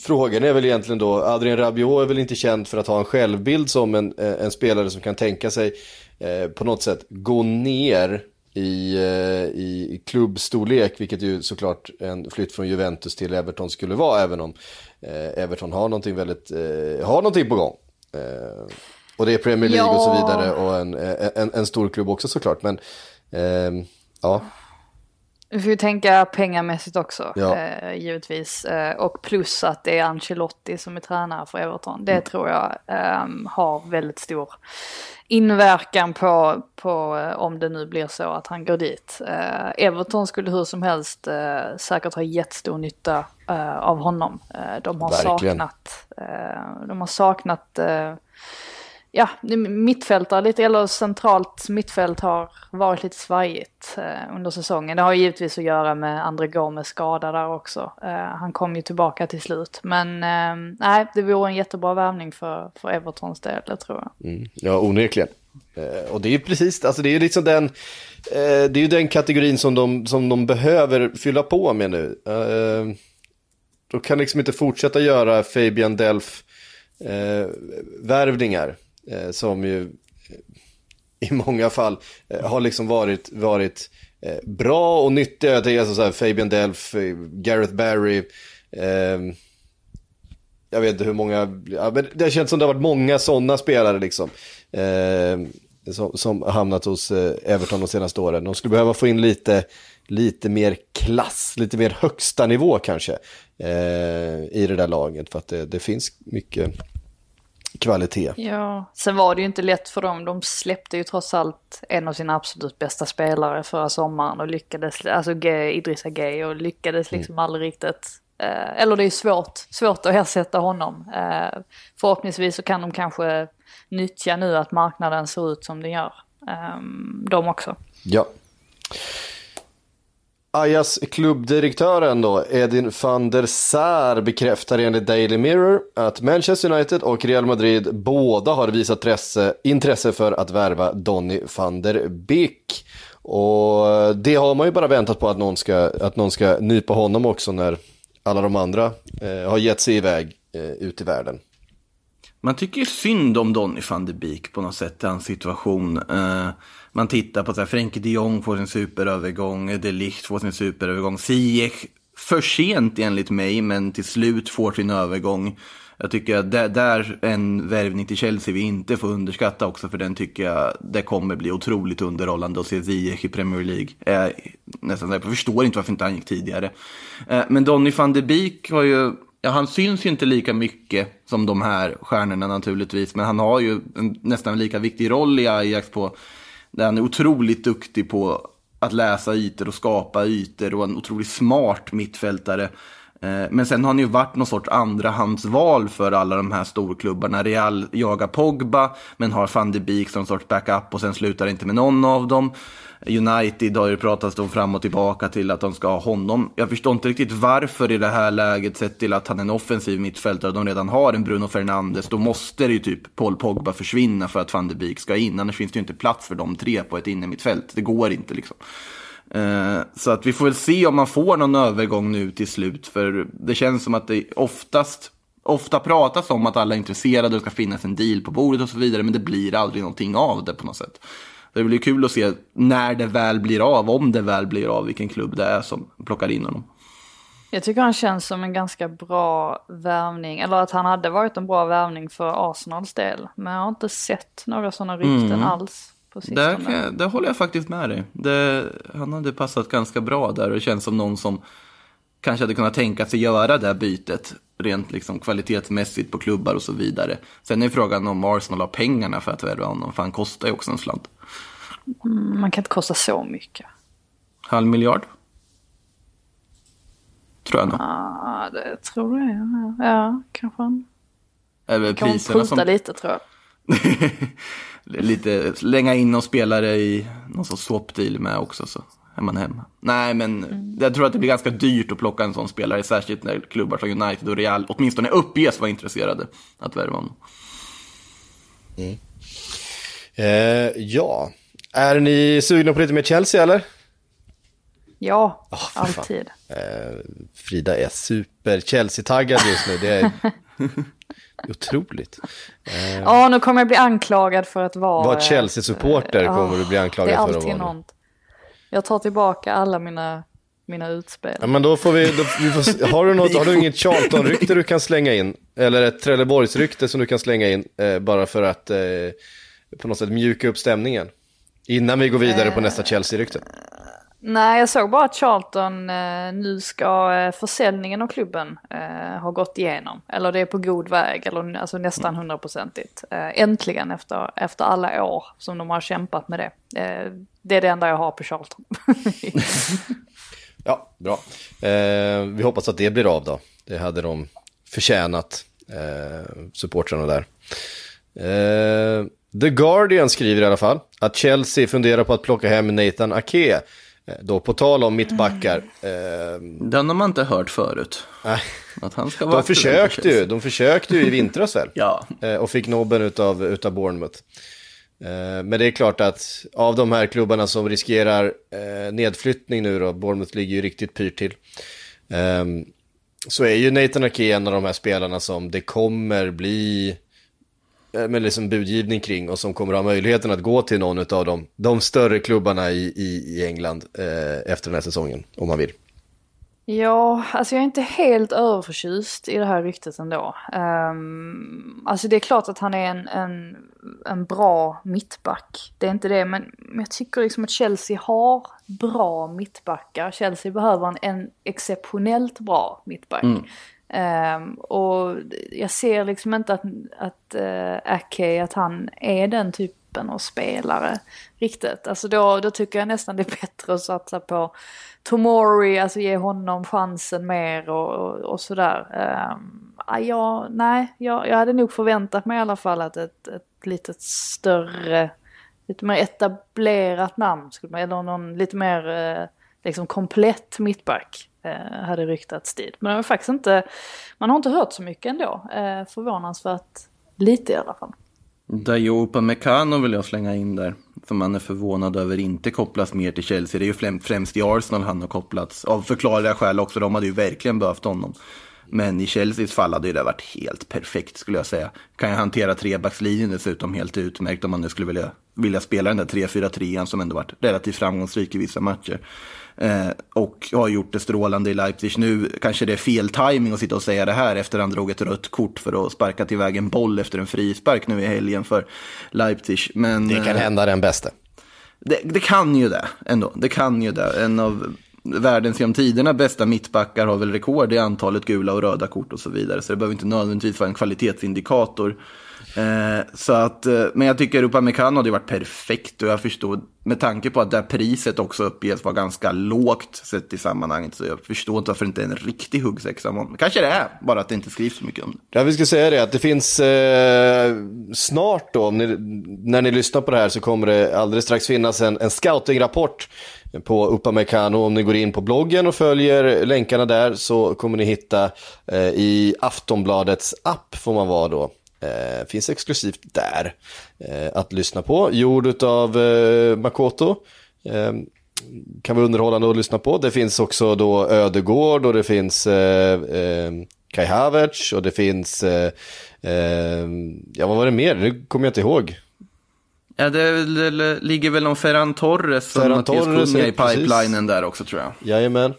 frågan är väl egentligen då, Adrien Rabiot är väl inte känd för att ha en självbild som en, eh, en spelare som kan tänka sig eh, på något sätt gå ner i, eh, i klubbstorlek, vilket ju såklart en flytt från Juventus till Everton skulle vara, även om eh, Everton har någonting väldigt, eh, har någonting på gång. Eh, och det är Premier League och så Ja. vidare och en, en, en stor klubb också såklart, men eh, ja. Vi får ju tänka pengamässigt också, Ja. eh, givetvis. Eh, och plus att det är Ancelotti som är tränare för Everton. Det tror jag ehm, har väldigt stor inverkan på, på eh, om det nu blir så att han går dit. Eh, Everton skulle hur som helst eh, säkert ha jättestor nytta eh, av honom. Eh, de har Verkligen. saknat, eh, de har saknat eh, ja, mittfältare lite, eller centralt mittfält har varit lite svajigt eh, under säsongen. Det har ju givetvis att göra med André Gomes skada där också. Eh, han kom ju tillbaka till slut. Men eh, nej, det vore en jättebra värvning för, för Evertons del, det tror jag. Mm, ja, onekligen. Eh, och det är ju precis, alltså det är ju liksom den, eh, det är ju den kategorin som de, som de behöver fylla på med nu. Eh, de kan liksom inte fortsätta göra Fabian Delf eh, värvningar, Eh, som ju eh, i många fall eh, har liksom varit, varit eh, bra och nyttiga. Jag tänker alltså så här, Fabian Delph, eh, Gareth Barry, eh, jag vet inte hur många, ja, men det känns som det har varit många sådana spelare liksom. Eh, som, som har hamnat hos eh, Everton de senaste åren. De skulle behöva få in lite, lite mer klass, lite mer högsta nivå kanske. Eh, I det där laget för att det, det finns mycket kvalitet. Ja, sen var det ju inte lätt för dem. De släppte ju trots allt en av sina absolut bästa spelare förra sommaren och lyckades, alltså G- Idrissa Gueye och lyckades liksom aldrig riktigt. Eh, eller det är svårt, svårt att ersätta honom. Eh, förhoppningsvis så kan de kanske nyttja nu att marknaden ser ut som den gör. Eh, de också. Ja. Ajas klubbdirektören då, Edin van der Sar bekräftar enligt Daily Mirror att Manchester United och Real Madrid båda har visat intresse, intresse för att värva Donny van der Beek. Och det har man ju bara väntat på att någon ska, att någon ska nypa honom också när alla de andra eh, har gett sig iväg eh, ut i världen. Man tycker ju synd om Donny van der Beek på något sätt i hans situation. Eh, man tittar på så här, Frenkie de Jong får sin superövergång, De Ligt får sin superövergång, Ziyech för sent enligt mig, men till slut får sin övergång. Jag tycker att det där är en värvning till Chelsea vi inte får underskatta också, för den tycker jag det kommer bli otroligt underhållande att se Ziyech i Premier League. Eh, nästan, jag förstår inte varför inte han gick tidigare. Eh, men Donny van de Beek har ju, ja han syns ju inte lika mycket som de här stjärnorna naturligtvis, men han har ju en nästan lika viktig roll i Ajax på, där han är otroligt duktig på att läsa ytor och skapa ytor och en otroligt smart mittfältare. Eh, men sen har han ju varit någon sorts andrahandsval för alla de här storklubbarna. Real jagar Pogba, men har van de Beek som en sorts backup och sen slutar det inte med någon av dem. United har ju pratats om fram och tillbaka till att de ska ha honom. Jag förstår inte riktigt varför i det här läget, sett till att han är en offensiv mittfältare och de redan har en Bruno Fernandes, då måste det ju typ Paul Pogba försvinna för att van de Beek ska in. Annars finns det ju inte plats för de tre på ett innermittfält. Det går inte liksom. Eh, så att vi får väl se om man får någon övergång nu till slut. För det känns som att det oftast, ofta pratas om att alla är intresserade och det ska finnas en deal på bordet och så vidare. Men det blir aldrig någonting av det på något sätt. Det blir kul att se när det väl blir av, om det väl blir av, vilken klubb det är som plockar in honom. Jag tycker han känns som en ganska bra värvning, eller att han hade varit en bra värvning för Arsenals del. Men jag har inte sett några sådana rykten alls på Där, sistone. kan jag, där håller jag faktiskt med dig. Det, han hade passat ganska bra där och det känns som någon som kanske hade kunnat tänka sig göra det här bytet rent liksom kvalitetsmässigt på klubbar och så vidare. Sen är frågan om Arsenal har pengarna för att värva honom, för han kostar ju också en slant. Man kan inte kosta så mycket. Halv miljard? Tror jag nog. Ja, det tror jag. Ja, kanske Är väl kan priserna som... lite tror jag. lite slänga in någon spelare i någon sorts swap-deal med också så är man hemma. Nej, men jag tror att det blir ganska dyrt att plocka en sån spelare, särskilt när klubbar som United och Real åtminstone uppges vara intresserade att värva honom. Eh, ja, är ni sugna på lite mer Chelsea eller? Ja, fan. alltid. Eh, Frida är super Chelsea-taggad just nu, det är otroligt. Ja, nu kommer jag bli anklagad för att vara... Var eh, Chelsea-supporter ja, kommer du bli anklagad Det är för att alltid vara. nu. något. Jag tar tillbaka alla mina, mina utspel. Ja, men då får vi, då, vi får, har, du något, har du inget Charlton-rykte du kan slänga in? Eller ett Trelleborgs-rykte som du kan slänga in? Eh, bara för att eh, på något sätt mjuka upp stämningen. Innan vi går vidare på nästa Chelsea-rykte. Nej, jag såg bara att Charlton eh, nu ska eh, försäljningen av klubben eh, ha gått igenom. Eller det är på god väg, eller alltså nästan hundraprocentigt. Eh, äntligen efter, efter alla år som de har kämpat med det. Eh, det är det enda jag har på Charlton. Ja, bra. Eh, vi hoppas att det blir av då. Det hade de förtjänat, eh, supportrarna där. The Guardian skriver i alla fall att Chelsea funderar på att plocka hem Nathan Ake. Eh, Då på tal om mittbackar. Eh, Den har man inte hört förut. Att han ska vara de för försökte ju, de försökte ju i vintras väl? Ja, Eh, och fick nobben utav, utav Bournemouth. Men det är klart att av de här klubbarna som riskerar nedflyttning nu då, Bournemouth ligger ju riktigt pyrt till. ehm, så är ju Nathan Ake en av de här spelarna som det kommer bli med liksom budgivning kring och som kommer ha möjligheten att gå till någon av de, de större klubbarna i, i, i England eh, efter den här säsongen, om man vill. Ja, alltså jag är inte helt överförtjust i det här ryktet ändå. Um, alltså det är klart att han är en, en, en bra mittback. Det är inte det, men, jag tycker liksom att Chelsea har bra mittbackar. Chelsea behöver en, en exceptionellt bra mittback. Um, och jag ser liksom inte att, att eh, uh, Ake, att han är den typen av spelare riktigt. Alltså då, då tycker jag nästan det är bättre att satsa på Tomori, alltså ge honom chansen mer och, och, och sådär. Um, ja, nej, jag, jag hade nog förväntat mig i alla fall att ett, ett lite större, lite mer etablerat namn, skulle man, eller någon lite mer uh, liksom komplett mittback eh, hade ryktats dit. Men det har faktiskt inte, man har inte hört så mycket ändå, eh, förvånansvärt lite i alla fall. Dayo Upamecano vill jag slänga in där. Som man är förvånad över inte kopplas mer till Chelsea. Det är ju främst i Arsenal han har kopplats. Av förklarliga skäl också. De hade ju verkligen behövt honom. Men i Chelseas fall hade det varit helt perfekt skulle jag säga. Kan jag hantera trebackslinjen dessutom helt utmärkt om man nu skulle vilja, vilja spela den där 3-4-3 som ändå varit relativt framgångsrik i vissa matcher. Eh, och har gjort det strålande i Leipzig. Nu kanske det är fel timing att sitta och säga det här efter han drog ett rött kort för att sparka tillväg en boll efter en frispark nu i helgen för Leipzig. Men, Det kan eh, hända den bästa. det, det kan ju det ändå. Det kan ju det. En av världens genom tiderna bästa mittbackar har väl rekord i antalet gula och röda kort och så vidare. Så det behöver inte nödvändigtvis vara en kvalitetsindikator. Eh, så att, eh, men jag tycker Upamecano hade varit perfekt och jag förstår, med tanke på att det här priset också uppges vara ganska lågt sett i sammanhanget, så jag förstår inte varför det inte är en riktig huggsexa. Kanske det är, bara att det inte skrivs så mycket om det. Ja, vi ska säga det att det finns eh, snart då, ni, när ni lyssnar på det här så kommer det alldeles strax finnas en, en scouting-rapport på Upamecano. Om ni går in på bloggen och följer länkarna där så kommer ni hitta eh, i Aftonbladets app får man vara då. Eh, finns exklusivt där eh, att lyssna på. Gjord av eh, Makoto. Eh, kan vara underhållande att lyssna på. Det finns också då Ödegård och det finns eh, eh, Kai Havertz och det finns, eh, ja vad var det mer? Nu kommer jag inte ihåg. Ja, det, väl- det ligger väl någon Ferran Torres Ferran Mattias Cunha i pipelinen där också tror jag. Jajamän.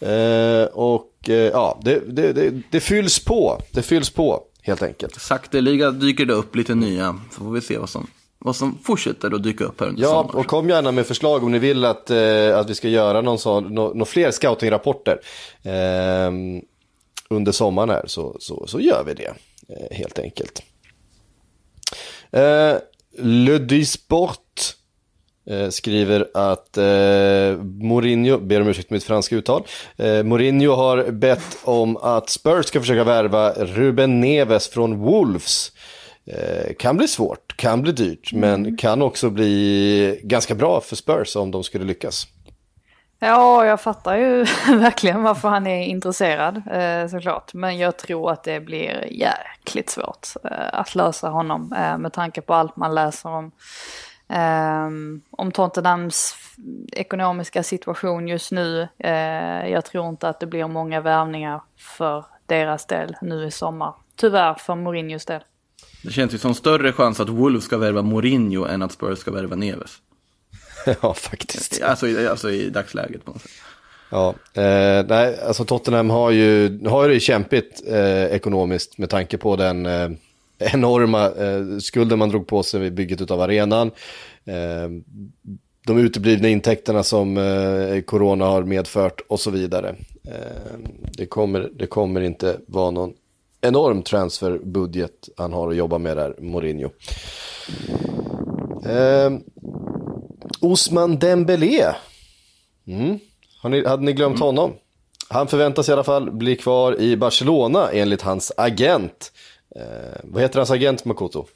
Eh, och ja, det, det, det, det fylls på. Det fylls på helt enkelt. Sakteliga dyker det upp lite nya, så får vi se vad som, vad som fortsätter att dyka upp här under Ja, sommaren. och kom gärna med förslag om ni vill att, eh, att vi ska göra någon sån, nå, nå fler scoutingrapporter eh, under sommaren här så, så, så gör vi det eh, helt enkelt. Eh, Le Dysport eh, skriver att eh, Mourinho, ber om ursäkt för mitt franska uttal, eh, Mourinho har bett om att Spurs ska försöka värva Ruben Neves från Wolves. Eh, kan bli svårt, kan bli dyrt, men kan också bli ganska bra för Spurs om de skulle lyckas. Ja, jag fattar ju verkligen varför han är intresserad eh, såklart. Men jag tror att det blir jäkligt svårt eh, att lösa honom med tanke på allt man läser om. Eh, om Tottenhams ekonomiska situation just nu. Eh, jag tror inte att det blir många värvningar för deras del nu i sommar. Tyvärr för Mourinhos del. Det känns ju som större chans att Wolves ska värva Mourinho än att Spurs ska värva Neves. ja, faktiskt. Alltså, i- alltså i dagsläget på något sätt. Ja, eh, nej, alltså Tottenham har ju, har ju det kämpigt eh, ekonomiskt med tanke på den eh, enorma eh, skulden man drog på sig vid bygget av arenan. Eh, de uteblivna intäkterna som eh, corona har medfört och så vidare. Eh, det, kommer, det kommer inte vara någon enorm transferbudget han har att jobba med där, Mourinho. Eh, Osman Dembélé. Mm. Har ni, hade ni glömt honom? Han förväntas i alla fall bli kvar i Barcelona enligt hans agent. Eh, vad heter hans agent Makoto?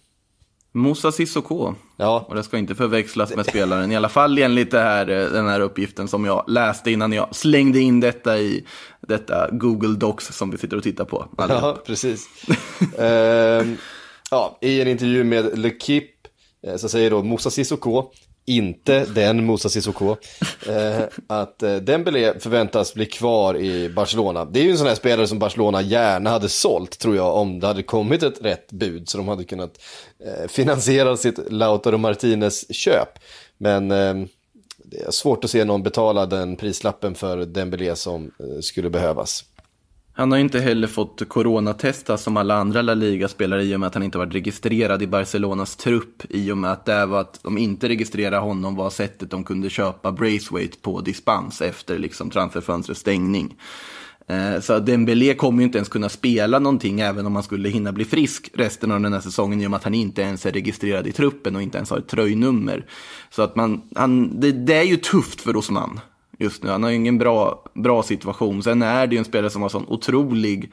Moussa Sissoko. Ja, Och det ska inte förväxlas med spelaren, i alla fall enligt det här, eh, den här uppgiften som jag läste innan jag slängde in detta i detta Google Docs som vi sitter och tittar på. allihop. ja precis. Ehm, ja, I en intervju med L'Equipe eh, så säger då Moussa Sissoko, inte den Moussa Sissoko, eh, att eh, Dembélé förväntas bli kvar i Barcelona. Det är ju en sån här spelare som Barcelona gärna hade sålt, tror jag, om det hade kommit ett rätt bud så de hade kunnat eh, finansiera sitt Lautaro Martinez köp. Men eh, det är svårt att se någon betala den prislappen för Dembélé som eh, skulle behövas. Han har inte heller fått coronatesta som alla andra La Liga-spelare i och med att han inte varit registrerad i Barcelonas trupp. I och med att det var att de inte registrerade honom var sättet de kunde köpa Braithwaite på dispens efter liksom transferfönstrets stängning. Eh, så Dembélé kommer ju inte ens kunna spela någonting även om han skulle hinna bli frisk resten av den här säsongen i och med att han inte ens är registrerad i truppen och inte ens har ett tröjnummer. Så att man, han, det, det är ju tufft för Osman just nu. Han har ju ingen bra, bra situation. Sen är det ju en spelare som har sån otrolig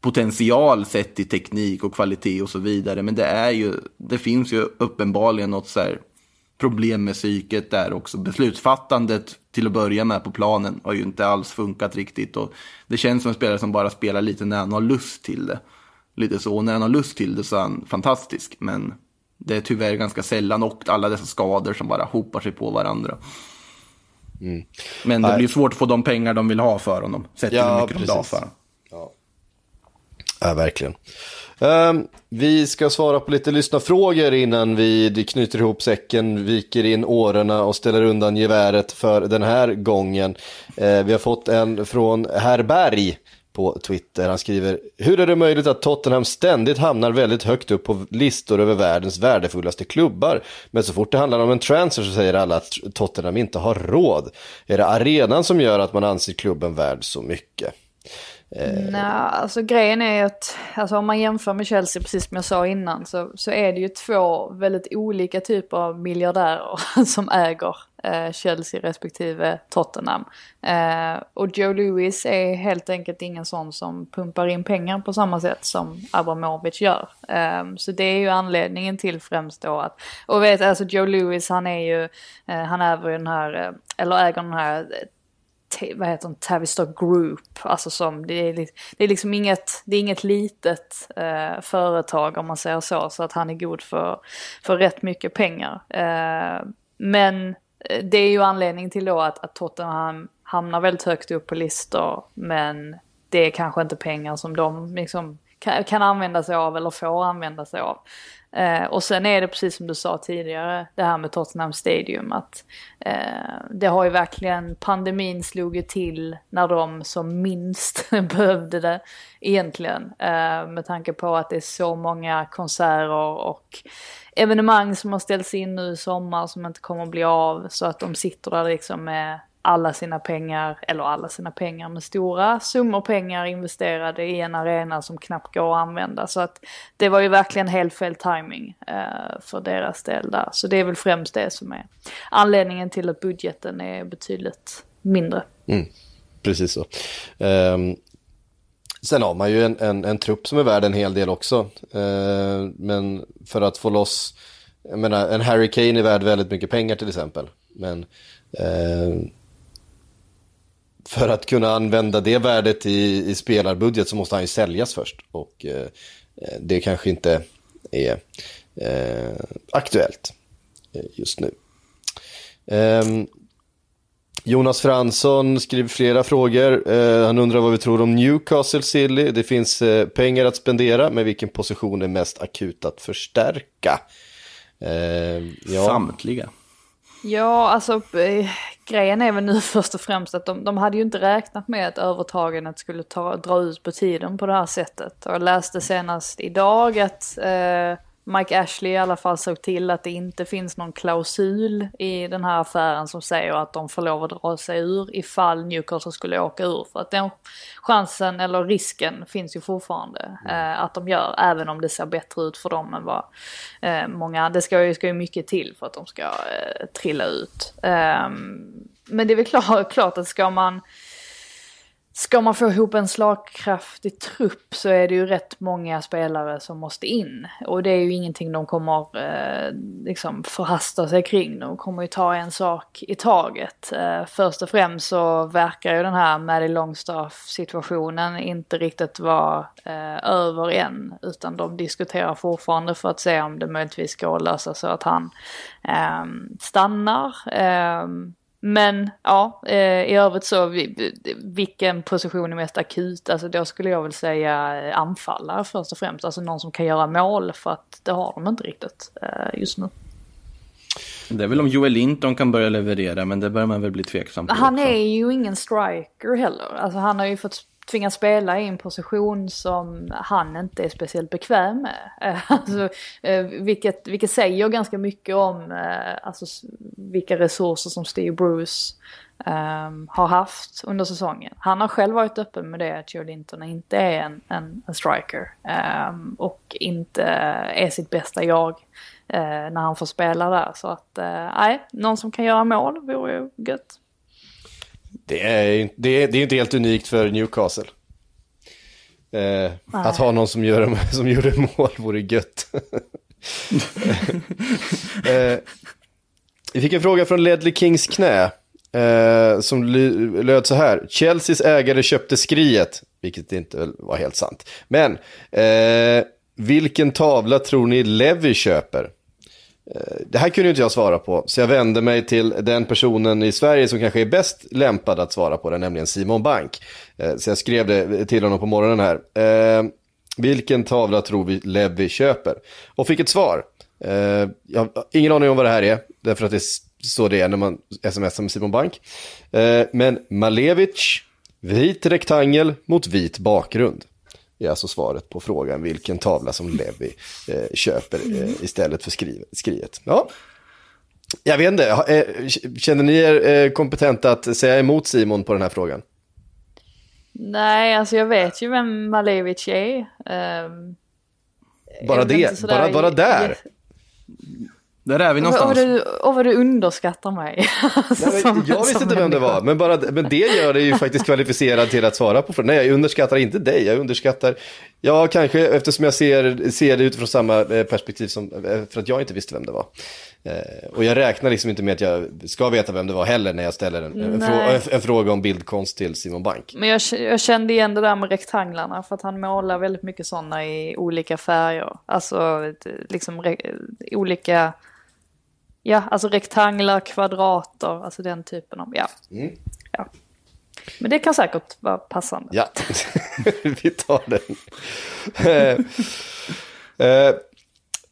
potential sett i teknik och kvalitet och så vidare. Men det är ju, det finns ju uppenbarligen något så här problem med psyket där också. Beslutsfattandet till att börja med på planen har ju inte alls funkat riktigt. Och det känns som en spelare som bara spelar lite när han har lust till det. Lite så, och när han har lust till det så är han fantastisk. Men det är tyvärr ganska sällan och alla dessa skador som bara hopar sig på varandra. Mm. Men det Nej. blir svårt att få de pengar de vill ha för honom. Sett Ja, hur mycket de la precis. för honom. Ja. Ja, verkligen. Ehm, vi ska svara på lite lyssnarfrågor innan vi knyter ihop säcken, viker in årorna och ställer undan geväret för den här gången. Eh, vi har fått en från Herr Berg på Twitter. Han skriver, hur är det möjligt att Tottenham ständigt hamnar väldigt högt upp på listor över världens värdefullaste klubbar? Men så fort det handlar om en transfer så säger alla att Tottenham inte har råd. Är det arenan som gör att man anser klubben värd så mycket? Eh, Nej, alltså grejen är ju att alltså, om man jämför med Chelsea, precis som jag sa innan, så, så är det ju två väldigt olika typer av miljardärer som äger eh, Chelsea respektive Tottenham. Eh, och Joe Louis är helt enkelt ingen sån som pumpar in pengar på samma sätt som Abramovic gör. Eh, så det är ju anledningen till främst då att, och vet alltså Joe Louis han är ju, eh, han äger den här, eh, eller äger den här eh, vad heter de? Tavistock Group. Alltså som, det är, det är liksom inget, det är inget litet eh, företag om man säger så. Så att han är god för, för rätt mycket pengar. Eh, men eh, det är ju anledningen till då att, att Tottenham hamnar väldigt högt upp på listor. Men det är kanske inte pengar som de liksom kan, kan använda sig av eller får använda sig av. Eh, och sen är det precis som du sa tidigare, det här med Tottenham Stadium, att eh, det har ju verkligen, pandemin slog ju till när de som minst behövde det egentligen. Eh, med tanke på att det är så många konserter och evenemang som har ställts in nu i sommar som inte kommer att bli av, så att de sitter där liksom med alla sina pengar, eller alla sina pengar, med stora summor pengar investerade i en arena som knappt går att använda. Så att det var ju verkligen helt fel timing eh, för deras del där. Så det är väl främst det som är anledningen till att budgeten är betydligt mindre. Mm, precis så. Um... sen har man ju en, en, en trupp som är värd en hel del också. Ehm, men för att få loss, jag menar en Harry Kane är värd väldigt mycket pengar till exempel. Men ehm, för att kunna använda det värdet i, i spelarbudget så måste han ju säljas först. Och eh, det kanske inte är eh, aktuellt eh, just nu. Eh, Jonas Fransson skriver flera frågor. Eh, han undrar vad vi tror om Newcastle Silly. Det finns eh, pengar att spendera, men vilken position är mest akut att förstärka? Eh, ja. Samtliga. Ja, alltså eh, grejen är väl nu först och främst att de, de hade ju inte räknat med att övertagandet skulle ta, dra ut på tiden på det här sättet. Och jag läste senast idag att eh, Mike Ashley i alla fall såg till att det inte finns någon klausul i den här affären som säger att de får lov att dra sig ur ifall Newcastle skulle åka ur. För att den chansen, eller risken, finns ju fortfarande eh, att de gör. Även om det ser bättre ut för dem än vad eh, många, det ska ju, ska ju mycket till för att de ska eh, trilla ut. Ehm, men det är väl klart, klart att ska man Ska man få ihop en slagkraftig trupp så är det ju rätt många spelare som måste in. Och det är ju ingenting de kommer eh, liksom förhasta sig kring. De kommer ju ta en sak i taget. Eh, först och främst så verkar ju den här Maddie Longstaff situationen inte riktigt vara eh, över än. Utan de diskuterar fortfarande för att se om det möjligtvis går att lösa så att han eh, stannar. Ehm, men ja, eh, i övrigt så vi- vilken position är mest akut? Alltså då skulle jag väl säga eh, anfallare först och främst. Alltså någon som kan göra mål för att det har de inte riktigt eh, just nu. Det är väl om Joel Linton kan börja leverera, men det börjar man väl bli tveksam på Han också. är ju ingen striker heller. Alltså han har ju fått tvingas spela i en position som han inte är speciellt bekväm med. Alltså, eh, vilket, vilket säger ganska mycket om eh, alltså, vilka resurser som Steve Bruce um, har haft under säsongen. Han har själv varit öppen med det att Joe Linton inte är en, en, en striker. um, och inte är sitt bästa jag uh, när han får spela där. Så att nej, nej, någon som kan göra mål vore ju gött. Det är det är, det är inte helt unikt för Newcastle. Eh, att ha någon som gör, som gjorde mål vore gött. eh, vi fick en fråga från Ledley Kings knä. Eh, som löd så här. Chelseas ägare köpte skriet. Vilket inte var helt sant. Men eh, vilken tavla tror ni Levy köper? Eh, det här kunde inte jag svara på, så jag vände mig till den personen i Sverige som kanske är bäst lämpad att svara på det, nämligen Simon Bank. Eh, så jag skrev det till honom på morgonen här. Eh, vilken tavla tror vi Levi köper? Och fick ett svar. Jag har ingen aning om vad det här är, därför att det är så det är när man smsar med Simon Bank. Men Malevic, vit rektangel mot vit bakgrund är alltså svaret på frågan vilken tavla som Levi eh, köper eh, istället för skrivet. skrivet. Ja. Jag vet inte, eh, känner ni er eh, kompetenta att säga emot Simon på den här frågan? Nej, alltså jag vet ju vem Malevic är. Ehm, Bara inte det, bara, bara där. Där är vi Och vad någonstans. du, och vad du underskattar mig. Alltså, Nej, men som- jag visste inte vem det var, men, bara, men det gör det ju faktiskt kvalificerad till att svara på frågan. Nej, jag underskattar inte dig, jag underskattar, ja kanske eftersom jag ser, ser det utifrån samma eh, perspektiv som, eh, för att jag inte visste vem det var. Eh, och jag räknar liksom inte med att jag ska veta vem det var heller när jag ställer en, en, frå, Nej. en, en fråga om bildkonst till Simon Bank. Men jag, jag kände igen det där med rektanglarna för att han målar väldigt mycket sådana i olika färger. Alltså liksom re, olika, ja alltså rektanglar, kvadrater, alltså den typen av, ja. ja. Men det kan säkert vara passande. Ja, vi tar den. Eh, eh,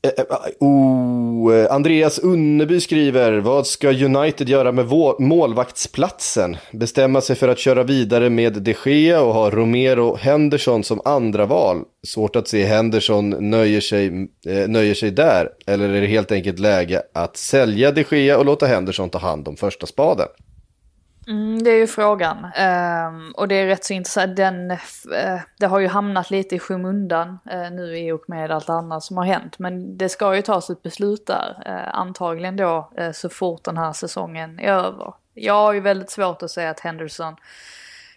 Eh, eh, ah, oh, eh, Andreas Unneby skriver, vad ska United göra med målvaktsplatsen? Bestämma sig för att köra vidare med de Gea och ha Romero Henderson som andra val. Svårt att se Henderson nöjer sig, eh, nöjer sig där. Eller är det helt enkelt läge att sälja de Gea och låta Henderson ta hand om första spaden? Mm, det är ju frågan. Um, och det är rätt så intressant. Den, uh, det har ju hamnat lite i skymundan uh, nu i och med allt annat som har hänt. Men det ska ju tas ett beslut där. uh, antagligen då så fort den här säsongen är över. Jag har ju väldigt svårt att säga att Henderson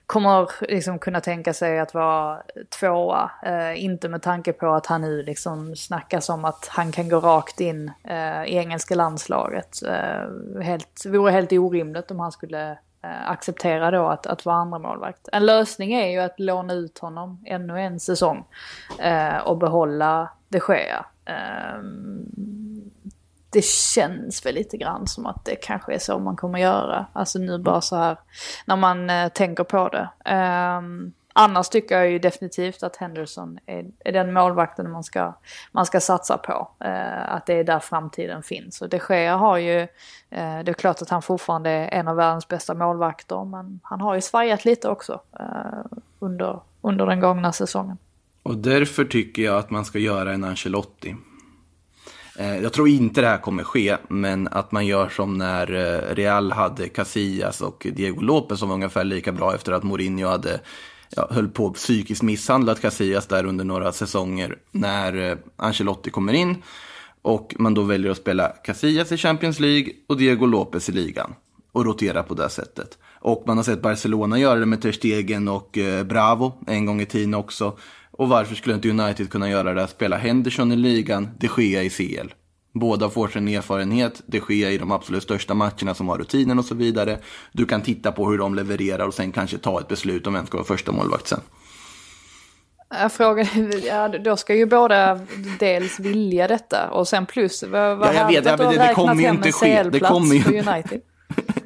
kommer liksom kunna tänka sig att vara tvåa. Eh, inte med tanke på att han nu liksom snackas om att han kan gå rakt in eh, i engelska landslaget. Eh, helt, vore helt orimligt om han skulle Eh, acceptera då att, att vara andra målvakt. En lösning är ju att låna ut honom ännu en säsong eh, och behålla de Gea. Eh, det känns väl lite grann som att det kanske är så man kommer göra. Alltså nu bara så här när man eh, tänker på det. Ehm, Annars tycker jag ju definitivt att Henderson är, är den målvakten man ska, man ska satsa på. Eh, att det är där framtiden finns. Och de Gea har ju, eh, det är klart att han fortfarande är en av världens bästa målvakter. Men han har ju svajat lite också eh, under, under den gångna säsongen. Och därför tycker jag att man ska göra en Ancelotti. Eh, jag tror inte det här kommer ske, men att man gör som när eh, Real hade Casillas och Diego Lopez som var ungefär lika bra efter att Mourinho hade ja, höll på att psykiskt misshandlat Casillas där under några säsonger. När eh, Ancelotti kommer in och man då väljer att spela Casillas i Champions League och Diego Lopez i ligan. Och rotera på det sättet. Och man har sett Barcelona göra det med Ter Stegen och eh, Bravo en gång i tiden också. Och varför skulle inte United kunna göra det? Spela Henderson i ligan, de Gea i CL. Båda får sin erfarenhet, de Gea i de absolut största matcherna som har rutinen och så vidare. Du kan titta på hur de levererar och sen kanske ta ett beslut om vem ska vara första målvakt sen. Jag frågar, ja, då ska ju båda dels vilja detta och sen plus, vad, vad Ja, jag vet, ja, att du men har det- det kommer ju inte ske. Det kommer ju inte. United.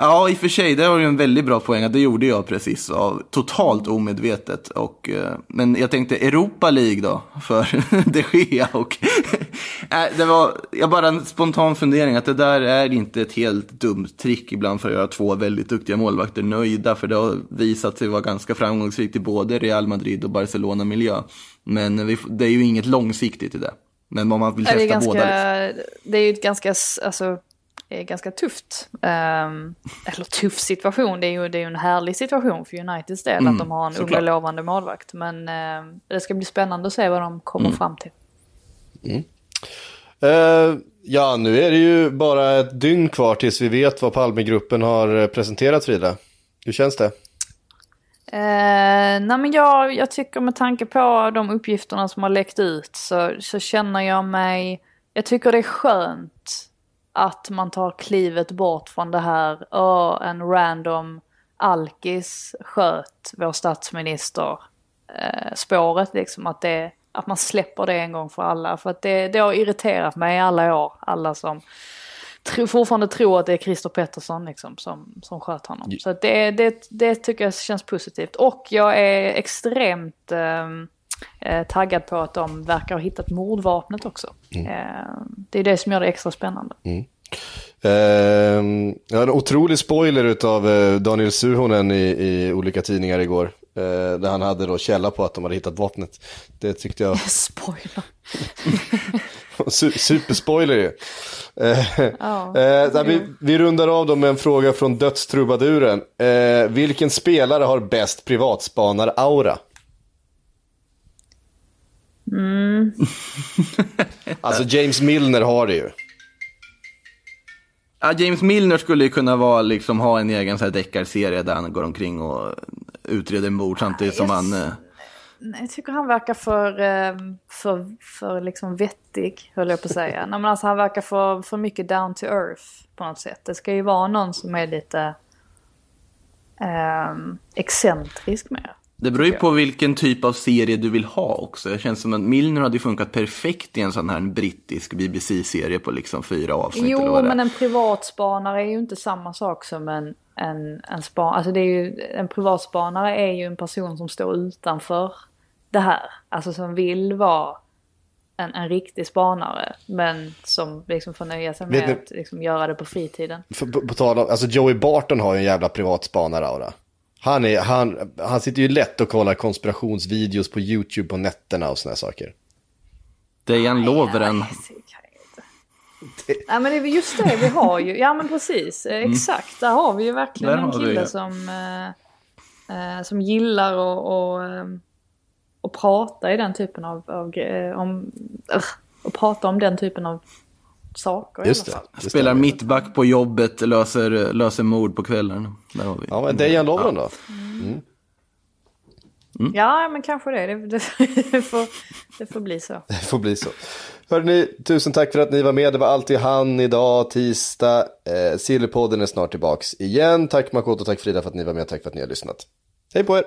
Ja, i och för sig, det har ju en väldigt bra poäng. att Det gjorde jag precis, av, totalt omedvetet. Och, eh, men jag tänkte Europa League då, för de Gea. Och, äh, det var jag bara en spontan fundering, att det där är inte ett helt dumt trick ibland för att göra två väldigt duktiga målvakter nöjda. För det har visat sig vara ganska framgångsrikt i både Real Madrid och Barcelona-miljö. Men vi, det är ju inget långsiktigt i det. Men om man vill testa det, är ganska, båda. Liksom. det är ju ett ganska, alltså, ganska tufft. ehm, eller tuff situation, det är ju det är ju en härlig situation för Uniteds del Mm, att de har en underlovande målvakt. Men ehm, det ska bli spännande att se vad de kommer Mm. fram till. Eh, ja, nu är det ju bara ett dygn kvar tills vi vet vad Palmegruppen har eh, presenterat Frida. Hur känns det? Eh, nej men jag, jag tycker med tanke på de uppgifterna som har läckt ut så, så känner jag mig... Jag tycker det är skönt att man tar klivet bort från det här Åh, en random alkis sköt vår statsminister eh, spåret liksom. Att, det, att man släpper det en gång för alla. För att det, det har irriterat mig i alla år. Alla som tro, fortfarande tror att det är Christer Pettersson liksom, som, som sköt honom. Så det, det, det tycker jag känns positivt. Och jag är extremt ehm, eh, taggad på att de verkar ha hittat mordvapnet också. Eh, det är det som gör det extra spännande. Ehm, jag har en otrolig spoiler utav eh, Daniel Suhonen i, i olika tidningar igår. Eh, där han hade då källa på att de hade hittat vapnet. Det tyckte jag, Spoiler. su- superspoiler ju. Eh, Ja. eh, vi, vi rundar av då med en fråga från dödstrubaduren. Eh, vilken spelare har bäst privatspanar-aura? alltså James Milner har det ju. Ja, James Milner skulle ju kunna vara, liksom, ha en egen så här deckarserie där han går omkring och utreder mord samtidigt som yes. han... eh, Nej, Jag tycker han verkar för, eh, för, för liksom vettig, höll jag på att säga. Nej, men alltså, han verkar för, för mycket down to earth på något sätt. Det ska ju vara någon som är lite ehm, excentrisk med. Det beror ju på vilken typ av serie du vill ha också. Det känns som att Milner hade funkat perfekt i en sån här brittisk BBC-serie på liksom fyra avsnitt eller Jo, vad det är. men en privatspanare är ju inte samma sak som en, en, en span... Alltså det är ju, en privatspanare är ju en person som står utanför det här. Alltså som vill vara en, en riktig spanare. Men som liksom får nöja sig Vet med ni- att liksom göra det på fritiden. För, på, på tal om, alltså Joey Barton har ju en jävla privatspanar-aura. Han, är, han, han sitter ju lätt och kollar konspirationsvideos på YouTube på nätterna och såna här saker. Dejan Lovren. Nej, det. Nej men det är just det vi har ju. Ja men precis. Eh, Exakt. Där har vi ju verkligen Där en kille det. som, eh, eh, som gillar att och, eh, och prata i den typen av, av om, och prata om den typen av saker i Just alla det. fall. det Spelar stämmer. mitt på jobbet, löser, löser mord på kvällen. Där har vi. Ja, men Dejan Lovren då? Ja men kanske det. Det, det, det, får, det får bli så. Det får bli så. Hörrni, tusen tack för att ni var med. Det var alltid han idag, tisdag. Eh, Sillypodden är snart tillbaks igen. Tack Makoto, tack Frida för att ni var med. Tack för att ni har lyssnat. Hej på er!